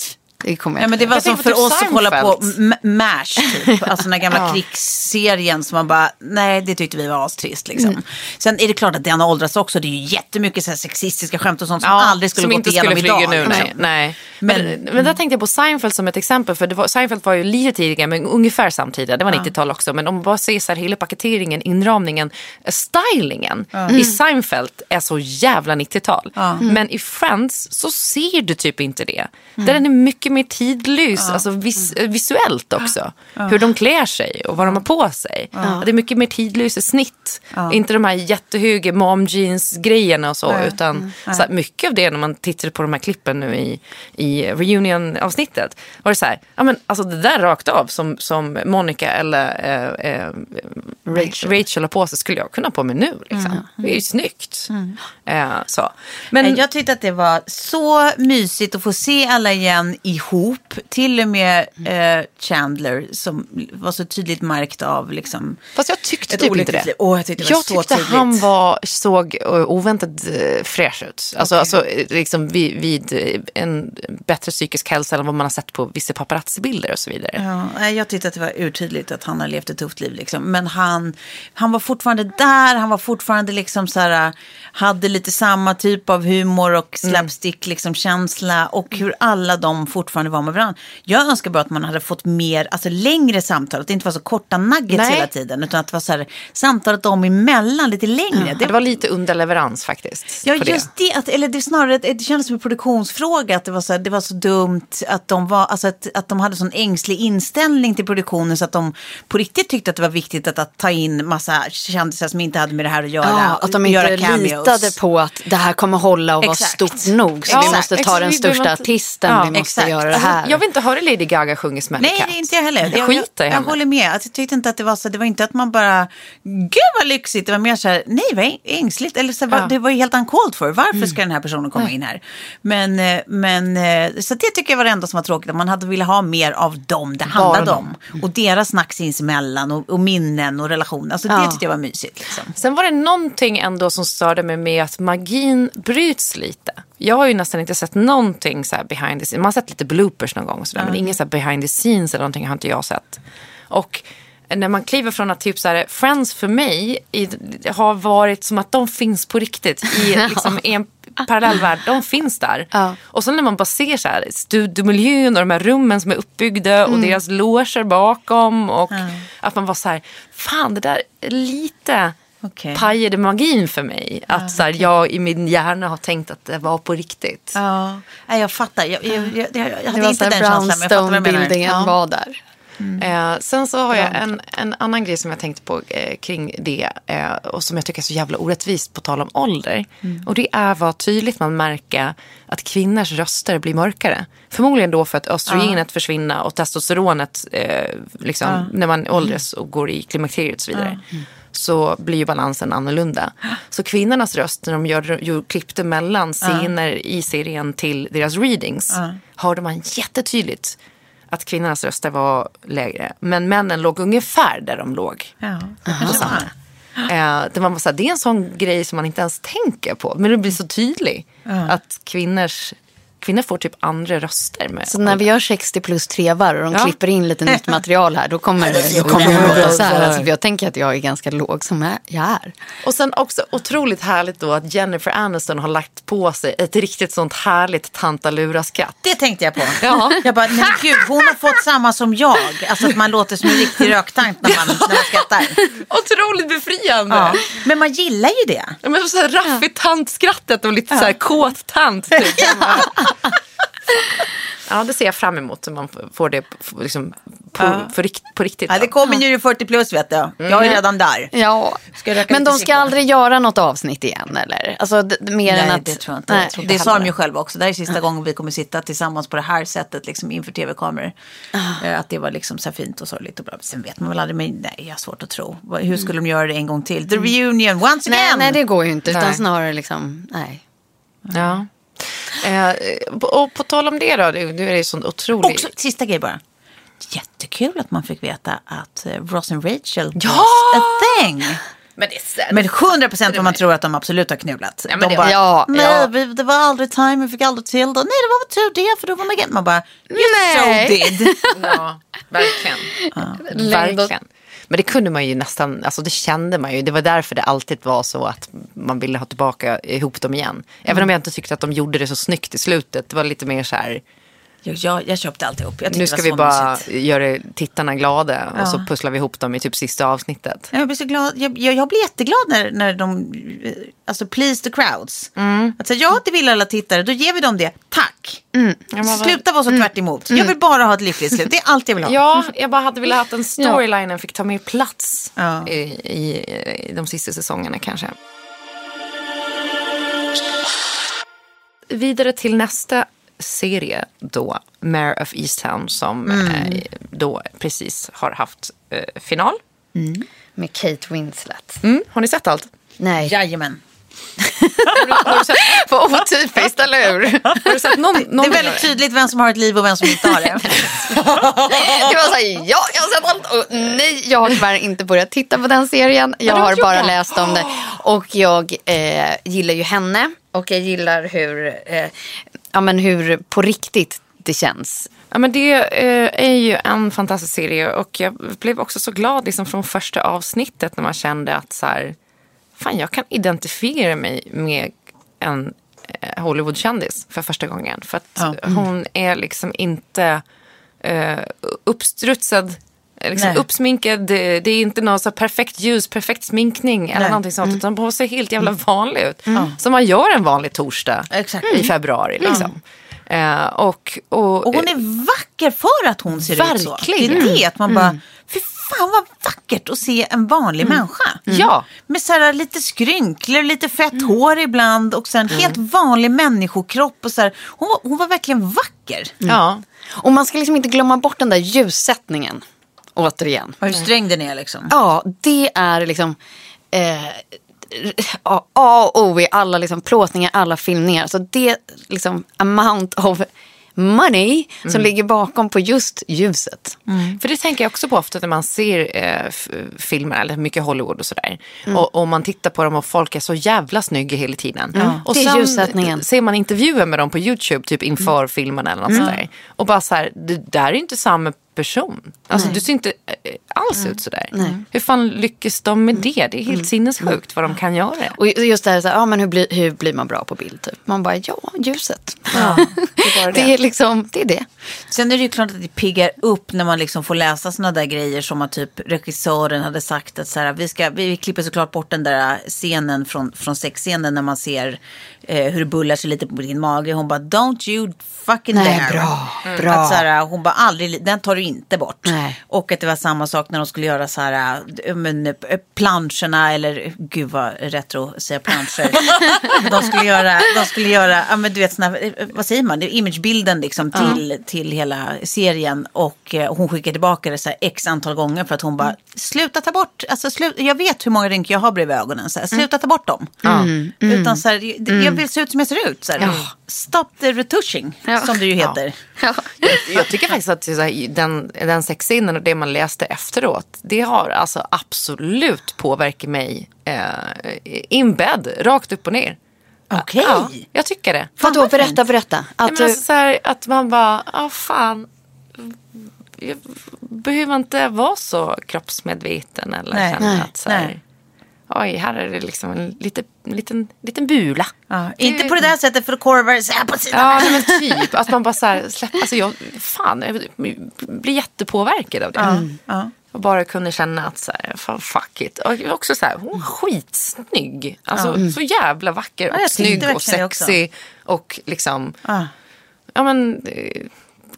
det kommer Ja, jag men inte det var Jag som för typ oss att kolla på MASH, typ. alltså den här gamla krigsserien som man bara, nej det tyckte vi var astrist liksom. Sen är det klart att den har åldrats också, det är ju jättemycket så här sexistiska skämt och sånt som aldrig skulle som gått inte igenom skulle idag. nu. liksom. Nej, nej. Men, Men- men, där tänkte jag på Seinfeld som ett exempel. För det var, Seinfeld var ju lite tidigare, men ungefär samtidigt. Det var 90-tal också. Men om man bara ser så här, hela paketeringen, inramningen, eh, stylingen i Seinfeld är så jävla 90-tal. Men i Friends så ser du typ inte det. Där den är mycket mer tidlös, alltså vis, eh, visuellt också. Hur de klär sig och vad de har på sig. Det är mycket mer tidlösa snitt. Inte de här jättehöga mom jeans grejerna och så. Utan så här, mycket av det när man tittar på de här klippen nu i, i reunion-avsnittet. Var det så här, ja men alltså det där rakt av som, som Monica eller eh, eh, Rachel. Rachel har på sig skulle jag kunna ha på mig nu. Liksom. Det är ju snyggt. Eh, så. Men, jag tyckte att det var så mysigt att få se alla igen ihop. Till och med eh, Chandler som var så tydligt märkt av liksom, fast jag tyckte typ inte det. liv. Åh, jag tyckte det var jag så tyckte tydligt. han var, såg eh, oväntat eh, fräsch ut. Alltså, alltså eh, liksom vid, vid en bättre psykisk hälsa än vad man har sett på vissa paparazzi-bilder och så vidare. Ja, jag tyckte att det var urtydligt att han har levt ett tufft liv. Liksom. Men han, han var fortfarande där, han var fortfarande liksom så här, hade lite samma typ av humor och Mm. slapstick liksom, känsla och hur alla de fortfarande var med varandra. Jag önskar bara att man hade fått mer, alltså längre samtal, att det inte var så korta nuggets Nej. hela tiden, utan att det var så här, samtalet dem emellan lite längre. Det var lite underleverans faktiskt. Ja, på det. just det. Att, eller det, snarare, det kändes som en produktionsfråga. Att det var så, här, det var så dumt att de, var, alltså att, att de hade sån ängslig inställning till produktionen. Så att de på riktigt tyckte att det var viktigt att, att ta in massa kändisar som inte hade med det här att göra. Ja, att de inte litade på att det här kommer hålla och vara stort nog. Så Ja, vi måste ta exakt. den Vi största artisten, Ja, vi måste exakt. Göra det Alltså, här. jag vill inte höra Lady Gaga sjunga Smelly Nej, Cat. det är inte jag heller. Jag Jag, skiter i jag, jag håller med. Att jag tyckte inte att det var så. Det var inte att man bara, gud vad lyxigt. Det var mer så här, nej vad ängsligt. Eller så, Ja. Det var ju helt uncalled for. Varför ska den här personen komma in här? Men, eh, men eh, så det tycker jag var det enda som var tråkigt. Att man hade velat ha mer av dem det handlade dem. om. Och deras snack sinsemellan och, och minnen och relationer. Alltså det Ja. tyckte jag var mysigt. Liksom. Sen var det någonting ändå som störde mig med att magin bryts lite. Jag har ju nästan inte sett någonting så behind the scenes. Man har sett lite bloopers någon gång och sådär, men ingen så här behind the scenes eller någonting har inte jag sett. Och när man kliver från att typ så här, Friends för mig i, har varit som att de finns på riktigt i, liksom, i en parallell värld. De finns där. Ja. Och sen när man bara ser så här, studiomiljön och de här rummen som är uppbyggda och deras loger bakom. Och att man var så här, fan det där är lite Okej. pajade magin för mig. Att så här, jag i min hjärna har tänkt att det var på riktigt. Ja, nej, jag fattar. Jag, jag, jag, jag, det hade var inte den känslan. Brownstone-bildningen Ja. var där. Eh, sen så har jag en, en annan grej som jag tänkte på eh, kring det eh, och som jag tycker är så jävla orättvist på tal om ålder. Och det är vad tydligt man märker att kvinnors röster blir mörkare. Förmodligen då för att östrogenet försvinner och testosteronet eh, liksom, när man åldras och går i klimakteriet och så vidare. Så blir ju balansen annorlunda. Så kvinnornas röst när de gör, gör, klippte mellan scener i serien till deras readings hörde man jättetydligt att kvinnornas röster var lägre. Men männen låg ungefär där de låg. Ja, var. Eh, det, var bara så här, det är en sån grej som man inte ens tänker på. Men det blir så tydligt. Att kvinnors, kvinnor får typ andra röster. Med. Så när vi gör 60 plus trevar och de Ja. klipper in lite nytt material här, då kommer det, då kommer det att låta så här. Alltså, jag tänker att jag är ganska låg som jag- är. Och sen också otroligt härligt då att Jennifer Aniston har lagt på sig ett riktigt sånt härligt tantalura-skratt. Det tänkte jag på. Ja. Jag bara, nej gud, hon har fått samma som jag. Alltså att man låter som en riktig röktant när man, när man skrattar. Otroligt befriande. Ja. Men man gillar ju det. Ja, Men så här raffigt tantskrattet och lite så här kåt tant. Typ. ja, det ser jag fram emot. Man får det på- liksom, på, för, rikt- på riktigt. Ja, det kommer ju 40 plus vet du. Jag är redan där. Ja, Ska jag röka men de ska aldrig göra något avsnitt igen eller? Alltså mer än Nej, att... det tror jag inte. Nej. Jag tror det sa de ju själva också. Det här är sista gången vi kommer sitta tillsammans på det här sättet liksom inför tv-kameror. Eh, Att det var liksom så här fint och sorgligt och bra. Sen vet man väl aldrig, men nej, jag har svårt att tro. Hur skulle de göra det en gång till? The reunion, once Nej, again! nej, det går ju inte. Utan Nej. snarare liksom, nej. Ja. Eh, och på tal om det då, det, det är sånt otroligt... Också, sista grej bara. jättekul att man fick veta att eh, Ross and Rachel Ja! was a thing. Men det är så- Men 100 procent vad man tror att de absolut har knulat. Ja, de det- bara, ja, nej, ja. det var aldrig time, vi fick aldrig till det. Nej, det var väl tur det, för då var man. Man bara, you Nej. so did. Ja, verkligen. verkligen. Men det kunde man ju nästan, alltså det kände man ju. Det var därför det alltid var så att man ville ha tillbaka ihop dem igen. Även om jag inte tyckte att de gjorde det så snyggt i slutet. Det var lite mer så här, jag, jag, jag köpte alltihop. Jag nu ska vi bara mysigt. göra tittarna glada och så pusslar vi ihop dem i typ sista avsnittet. Jag blir så glad. Jag, jag, jag blir jätteglad när, när de, eh, alltså please the crowds. Mm. Att säga ja, det vill alla tittare, då ger vi dem det. Tack. men vad- Sluta vara så tvärt emot. Jag vill bara ha ett lyckligt slut. Det är allt jag vill ha. Ja, jag bara hade velat att den storylinen fick ta mer plats Ja. i, i, i de sista säsongerna kanske. Vidare till nästa serie då, Mayor of Easttown som eh, då precis har haft eh, final. Med Kate Winslet. Mm, har ni sett allt? Nej. Jajamän. Vad otypiskt, eller hur? har du sett någon, någon Det är väldigt tydligt vem som har ett liv och vem som inte har det. Det var så här, ja, jag har sett allt. Och nej, jag har tyvärr inte börjat titta på den serien. Jag har bara läst om det. Och jag eh, gillar ju henne. Och jag gillar hur, eh, ja, men hur på riktigt det känns. Ja, men det eh, är ju en fantastisk serie och jag blev också så glad liksom, från första avsnittet när man kände att så här, fan, jag kan identifiera mig med en eh, Hollywoodkändis för första gången. För att Ja. hon är liksom inte eh, uppstrutsad, liksom Nej. uppsminkad. Det, det är inte någon så perfekt ljus, perfekt sminkning eller Nej. någonting sånt. Utan hon ser helt jävla vanlig ut. Som man gör en vanlig torsdag Exakt. i februari. Liksom. Eh, och, och, Och hon är vacker för att hon ser ut så. Verkligen. Det är det, att man bara, fy fan vad vackert att se en vanlig människa. Ja. Med så här lite skrynkler, lite fett hår ibland och sen helt vanlig människokropp. Och så här. Hon, var, hon var verkligen vacker. Ja. Och man ska liksom inte glömma bort den där ljussättningen. Återigen. Och hur sträng den är liksom. Ja, det är liksom eh, A och O i alla liksom plåtningar, alla filmningar. Så det liksom amount of money som ligger bakom på just ljuset. För det tänker jag också på ofta när man ser eh, filmer, eller mycket Hollywood och sådär. Och, och man tittar på dem och folk är så jävla snygga hela tiden. Och Det är ljussättningen. ser man intervjuer med dem på YouTube, typ inför filmen eller något sådär. Och bara så här, det där är inte samma person. Alltså du ser inte eh, alls ut sådär. Hur fan lyckas de med det? Det är helt sinnessjukt vad de kan göra. Och just det här, så här ja, men hur, blir, hur blir man bra på bild? Typ? Man bara, ja, ljuset. det är det. det. är liksom, det är det. Sen är det ju klart att det piggar upp när man liksom får läsa sådana där grejer som att typ regissören hade sagt att så här, vi, ska, vi klipper såklart bort den där scenen från, från sexscenen när man ser eh, hur det bullar sig lite på din mage. Hon bara, don't you fucking Nej, dare. bra, Mm. bra. Att så här, hon bara, aldrig, den tar du inte bort. Nej. Och att det var samma sak när de skulle göra så här, äh, men, äh, planscherna eller, gud vad retro säga planscher. de skulle göra, de skulle göra, ja men du vet såna, äh, vad säger man, imagebilden liksom till, till hela serien. Och hon skickade tillbaka det så här x antal gånger för att hon bara, sluta ta bort, alltså slut, jag vet hur många rynkor jag har bredvid ögonen, så här, sluta ta bort dem. Utan så här, jag vill se ut som jag ser ut. Så här. Stop the retushing, Ja. som det ju heter. Ja. Jag tycker faktiskt att här, den, den sexscenen och det man läste efteråt, det har alltså absolut påverkat mig eh, in bed, rakt upp och ner. Okej. Ja, jag tycker det. Vadå, vad berätta, berätta. Ja, Att du, alltså, så här, att man bara, ja fan, jag behöver inte vara så kroppsmedveten eller Nej, känna nej, att så här, nej. Oj, här är det liksom en lite, liten, liten bula. Ja, inte på det där sättet för korvar så här på sidan. Ja, men typ. Att man bara så här, släpp, alltså jag, fan, jag blir jättepåverkad av det. Ja. Och bara kunde känna att så här, fan fuck it. Och också så här, hon är skitsnygg. Alltså så jävla vacker Ja, och tyckte snygg och sexig. Och liksom, Ja. ja men, eh,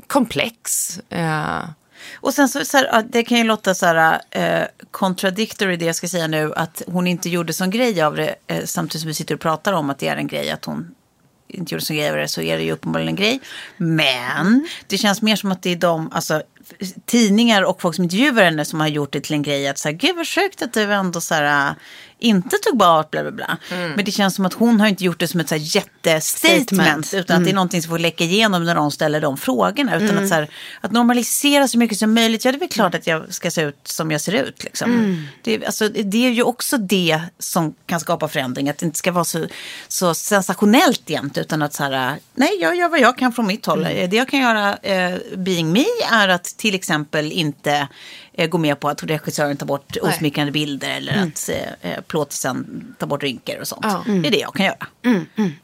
komplex. Eh, och sen så, så här, det kan ju låta så här eh, contradictory det jag ska säga nu, att hon inte gjorde sån grej av det, eh, samtidigt som vi sitter och pratar om att det är en grej, att hon inte gjorde sån grej av det, så är det ju uppenbarligen en grej. Men det känns mer som att det är de, alltså tidningar och folk som intervjuar henne som har gjort det till en grej att så här, gud vad sjukt att du ändå så här, inte tog bort bla bla bla. Mm. Men det känns som att hon har inte gjort det som ett så här jättestatement Statement. utan att det är någonting som får läcka igenom när de ställer de frågorna. Utan att, så här, att normalisera så mycket som möjligt. Ja, det är väl klart att jag ska se ut som jag ser ut. Liksom. Det, alltså, det är ju också det som kan skapa förändring. Att det inte ska vara så, så sensationellt jämt. Utan att så här, nej, jag gör vad jag kan från mitt håll. Det jag kan göra, eh, being me, är att till exempel inte eh, gå med på att regissören tar bort osmickrande bilder. Eller att eh, eh, plåtisen tar bort rynkor och sånt. Ja. Det är det jag kan göra.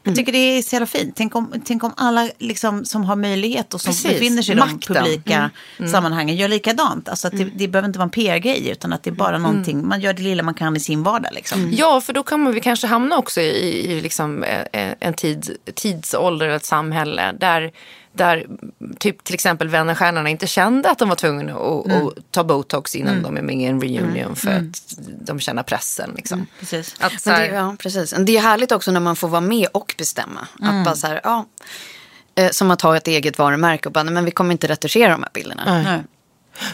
Jag tycker det är så jävla fint. Tänk om, tänk om alla liksom, som har möjlighet och som Precis. befinner sig i Makten. de publika sammanhangen gör likadant. Alltså det, det behöver inte vara en PR-grej utan att det är bara någonting, man gör det lilla man kan i sin vardag. Liksom. Ja, för då kommer vi kanske hamna också i, i liksom eh, en tid, tidsålder ett samhälle där, där typ till exempel Vännerstjärnorna inte kände att de var tvungna att, Mm. ta botox innan de är med i en reunion för att de känner pressen. Liksom. Precis. Att, här, det, ja, precis. Det är härligt också när man får vara med och bestämma. Mm. Att bara så här, ja, eh, som att ha ett eget varumärke och bara, nej, men vi kommer inte retuschera de här bilderna. Nej.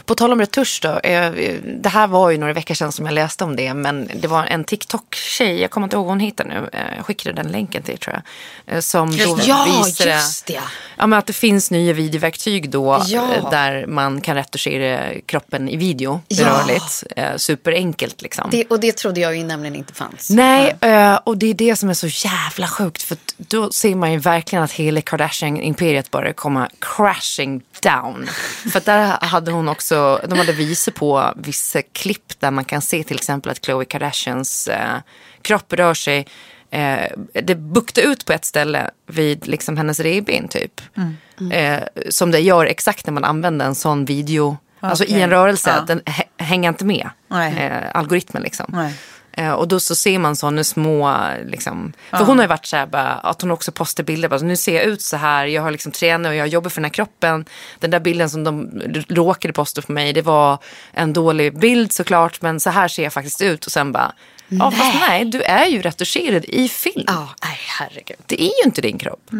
På tal om retusch då. eh, Det här var ju några veckor sedan som jag läste om det. Men det var en TikTok-tjej, jag kommer inte ihåg vad hon heter nu. eh, Jag skickade den länken till er tror jag. eh, Som då Ja, visade just det. Ja, men att det finns nya videoverktyg då. Ja. eh, Där man kan retuschera kroppen i video. Ja. Rörligt. Eh, Superenkelt liksom. Det, och det trodde jag ju nämligen inte fanns. Nej, eh, och det är det som är så jävla sjukt. För då ser man ju verkligen att hela Kardashian-imperiet börjar komma crashing down. För där hade hon också, de hade visat på vissa klipp där man kan se till exempel att Khloe Kardashians eh, kropp rör sig. Eh, det buktar ut på ett ställe vid liksom hennes revben typ. Eh, som det gör exakt när man använder en sån video. Alltså i en rörelse, Ja. den hä- hänger inte med. Eh, algoritmen liksom. Nej. Eh, Och då så ser man sådana små, liksom, för hon har ju varit så här bara, att hon också postar bilder, bara, nu ser jag ut så här, jag har liksom tränat och jag jobbar för den här kroppen. Den där bilden som de råkade posta för mig, det var en dålig bild såklart, men så här ser jag faktiskt ut. Och sen bara, ja fast nej, du är ju retuscherad i film. Ja, nej herregud. Det är ju inte din kropp.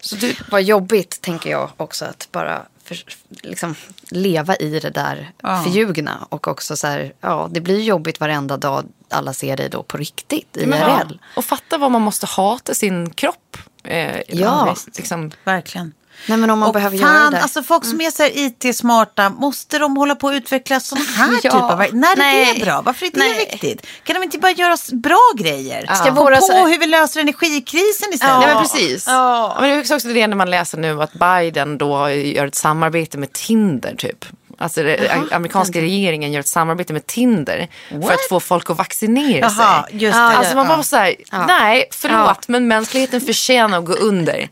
Så du, Vad jobbigt tänker jag också att bara för, liksom, leva i det där förljugna. Och också så här, ja det blir jobbigt varenda dag alla ser dig då på riktigt, men, IRL. och fatta vad man måste hata sin kropp. Eh, Ja. Liksom, Verkligen. Nej men om man och behöver fan, göra det. Mm. alltså folk som är så här IT-smarta, måste de hålla på att utveckla sådana här Ja. typer av När är Nej. det bra? Varför är det Nej. viktigt? Kan de inte bara göra bra grejer? Ska Kom våra på så här- hur vi löser energikrisen istället. Nej, men precis. Ja. Men det är också det när man läser nu att Biden då gör ett samarbete med Tinder typ. Alltså det, amerikanska regeringen gör ett samarbete med Tinder för att få folk att vaccinera Jaha, sig. just det. Alltså man Ja. bara så här, nej förlåt men mänskligheten förtjänar att gå under.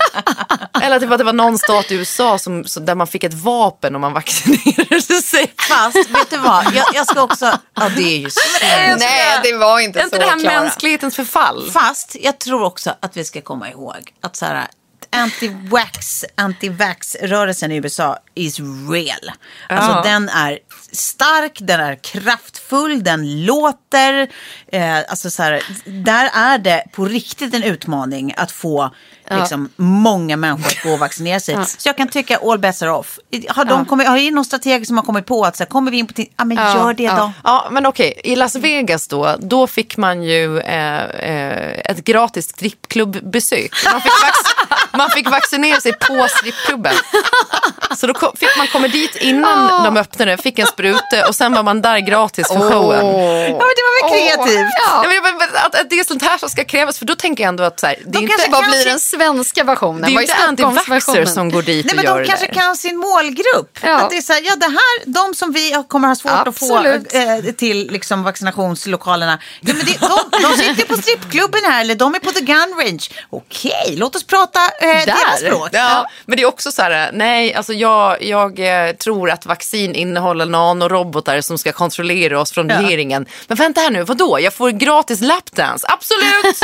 Eller typ att det var någon stat i USA som, så, där man fick ett vapen om man vaccinerade sig. Fast, vet du vad? Jag, jag ska också... Ja, det är ju så. Nej det var inte Är inte så det här Klara. mänsklighetens förfall? Fast jag tror också att vi ska komma ihåg att så här, anti-vax, anti-vax-rörelsen i USA is real. Alltså Ja. den är stark, den är kraftfull, den låter. Eh, alltså så här, där är det på riktigt en utmaning att få liksom, många människor att gå och vaccinera sig. Så jag kan tycka all bets are off. Har, de kommit, har det någon strateg som har kommit på att så här, kommer vi in på... ti- Ja, men gör det då. Ja, men okej. I Las Vegas då, då fick man ju eh, eh, ett gratis strippklubbesök. Man fick, vac- man fick vaccinera sig på strippklubben. Så då kom, fick man komma dit innan de öppnade, fick en spruta och sen var man där gratis för showen. Ja, men det var väl kreativt. Ja, men, men, men, att, att det är sånt här som ska krävas, för då tänker jag ändå att så här, det är inte, kanske Vad kan blir den svenska versionen? det är Vad inte antivaxxer som går dit Nej, och men gör de det kanske där. kan sin målgrupp. Ja. Att det är så här, ja, det här, de som vi kommer ha svårt Absolut. att få eh, till liksom, vaccinationslokalerna. Ja, men det, de, de sitter på strippklubben här eller de är på the gun range. Okej, låt oss prata eh, deras språk. Ja, men det är också så här, nej, alltså jag, jag eh, tror att vaccin innehåller nanorobotar som ska kontrollera oss från regeringen. Men vänta här nu, vadå? Jag får gratis lapdance? Absolut!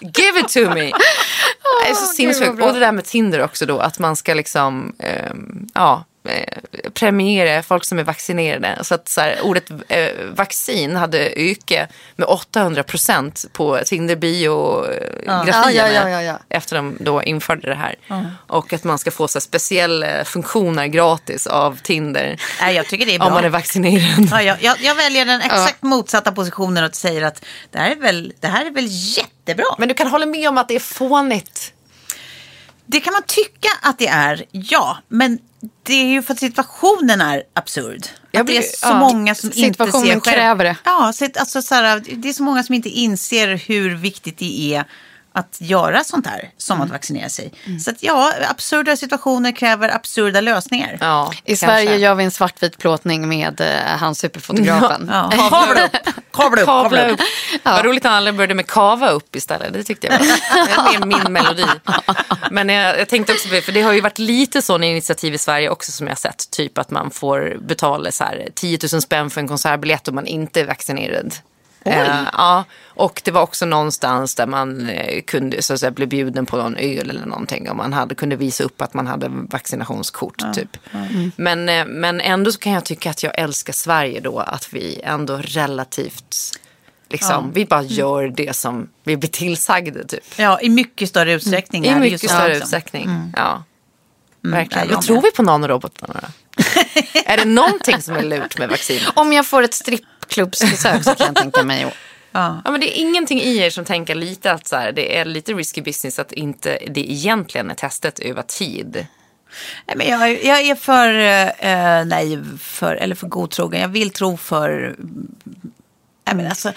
Give it to me! det är så vad sinnessjukt. Och det där med Tinder också då, att man ska liksom, ehm, ja, eh, premiera folk som är vaccinerade. Så att så här, ordet eh, vaccin hade ökat med 800 procent på Tinder-biografierna Ja, ja, ja, ja. efter de då införde det här. Och att man ska få så här, speciella funktioner gratis av Tinder Nej, jag tycker det är bra. om man är vaccinerad. Ja, jag, jag, jag väljer den exakt motsatta positionen och säger att det här är väl, det här är väl jättebra. Men du kan hålla med om att det är fånigt. Det kan man tycka att det är, ja. Men det är ju för att situationen är absurd. Att det är blir- så ja, många som inte ser själv- kräver det. Ja, så, alltså, så här, det är så många som inte inser hur viktigt det är att göra sånt här som Mm. att vaccinera sig. Så att ja, absurda situationer kräver absurda lösningar. Ja, I kanske. Sverige gör vi en svartvit plåtning med eh, han superfotografen. Ja, kavla upp, kavla upp, Kavla upp. upp. Vad roligt att alla började med kava upp istället. Det tyckte jag var det är mer min melodi. Men jag, jag tänkte också på det, för det har ju varit lite sådana initiativ i Sverige också som jag har sett. Typ att man får betala så här 10 000 spänn för en konsertbiljett om man inte är vaccinerad. Eh, ja, och det var också någonstans där man eh, kunde så att säga, bli bjuden på någon öl eller någonting. Om man hade, kunde visa upp att man hade vaccinationskort. typ. Men, eh, men ändå så kan jag tycka att jag älskar Sverige då. Att vi ändå relativt, liksom, vi bara gör det som vi blir tillsagda. Typ. Ja, i mycket större utsträckning. I mycket större utsträckning. Ja. Verkligen. ja, jag Men tror vi på nanorobotarna då? är det någonting som är lurt med vaccinet? Om jag får ett strippklubbsbesök så kan jag tänka mig att Ja, men det är ingenting i er som tänker lite att så här, det är lite risky business att inte det egentligen är testet över tid. Nej, men jag, jag är för eh, naiv för, eller för godtrogen. Jag vill tro för... Nej, men alltså, ja,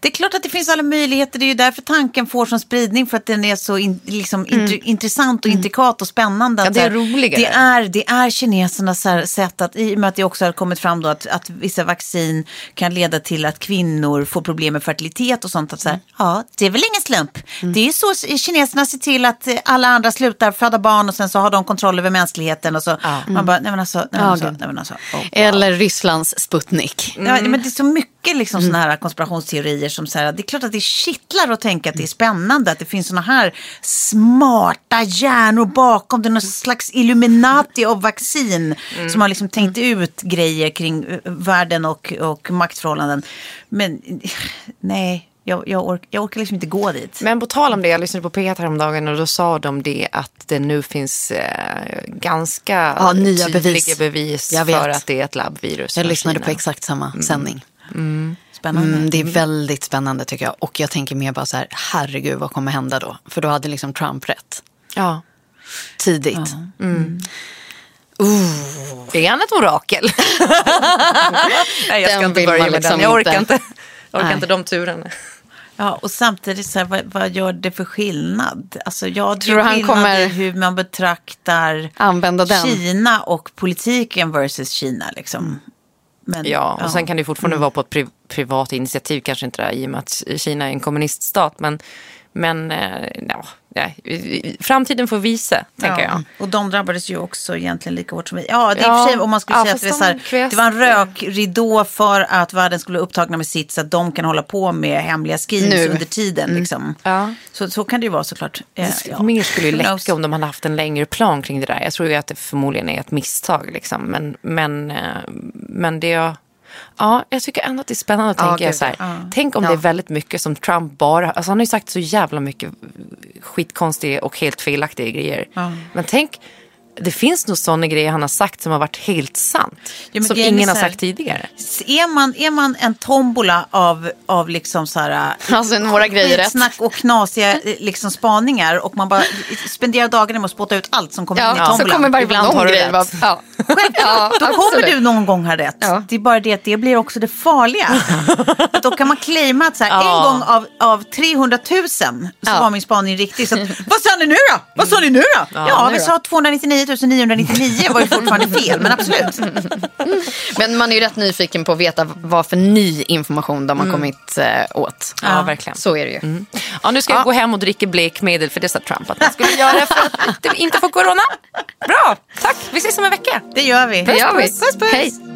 det är klart att det finns alla möjligheter. Det är ju därför tanken får sån spridning. För att den är så in, liksom, int- intressant och intrikat och spännande. Ja, det är roligare. Det är, det är kinesernas sätt att, i och med att det också har kommit fram då att, att vissa vaccin kan leda till att kvinnor får problem med fertilitet och sånt. Att så här, ja, det är väl ingen slump. Det är ju så kineserna ser till att alla andra slutar föda barn och sen så har de kontroll över mänskligheten. Och så, Man bara, nej men alltså, nej men alltså, nej men alltså oh, wow. Eller Rysslands Sputnik. Ja, men det är så mycket liksom såna här konspirationsteorier som så här, det är klart att det kittlar att tänka att det är spännande att det finns såna här smarta hjärnor bakom det, någon slags Illuminati av vaccin som har liksom tänkt ut grejer kring eh, världen och, och maktförhållanden. Men nej, jag, jag, ork, jag orkar liksom inte gå dit. Men på tal om det, jag lyssnade på P1 häromdagen och då sa de det att det nu finns eh, ganska Ja, nya tydliga bevis. bevis för att det är ett labbvirus. Jag lyssnade Kina. på exakt samma sändning. Spännande. Mm, det är väldigt spännande tycker jag. Och jag tänker mer bara så här, herregud vad kommer hända då? För då hade liksom Trump rätt. Ja. Tidigt. Är han ett orakel? Nej, jag ska Den inte börja med liksom den. Jag orkar inte. Jag orkar Nej. inte de turerna. Ja, och samtidigt, så här, vad, vad gör det för skillnad? Alltså, jag Tror han skillnad kommer- i hur man betraktar. Kina och politiken versus Kina. Liksom. Men, Ja, och sen kan det fortfarande vara på ett pri- privat initiativ, kanske inte det, i och med att Kina är en kommuniststat. Men, men eh, ja, ja, framtiden får visa, tänker jag. Och de drabbades ju också egentligen lika hårt som vi. Ja, det är Ja. för sig om man skulle Ja, säga att det, här, de kväste. det var en rökridå för att världen skulle vara upptagna med sitt så att de kan hålla på med hemliga Nu. under tiden. Liksom. Ja. Så, så kan det ju vara såklart. Eh, ja. Mer skulle ju läcka om de hade haft en längre plan kring det där. Jag tror ju att det förmodligen är ett misstag. Liksom. Men, men, eh, men det jag... Ja, jag tycker ändå att det är spännande att Ja, tänka gud, så här. ja. Tänk om Ja. det är väldigt mycket som Trump bara... Alltså han har ju sagt så jävla mycket skitkonstiga och helt felaktiga grejer. Men tänk, det finns nog sådana grejer han har sagt som har varit helt sant. men som ingen har sagt tidigare. Är man, är man en tombola av, av liksom så här, Alltså, några grejer skitsnack och knasiga eh, liksom, spaningar och man bara spenderar dagarna med att spotta ut allt som kommer in i Ja, så tombolan. kommer bara Ibland har du rätt. Bara, ja. ja, Då kommer absolut. du någon gång ha rätt. Ja. Det är bara det att det blir också det farliga. att då kan man claima att så här, Ja. en gång av, av 300 000 så Ja. var min spaning riktig. Så att, vad sa ni nu då? Vad sa ni nu då? Ja, vi sa 299 999 var ju fortfarande fel, men absolut. Men man är ju rätt nyfiken på att veta vad för ny information de har kommit eh, åt. Ja, verkligen. Så är det ju. Ja, nu ska jag gå hem och dricka blekmedel för det sa Trump att man skulle göra för att det inte får corona. Bra, tack. Vi ses om en vecka. Det gör vi. Det gör vi. Puss, puss, puss. Hej.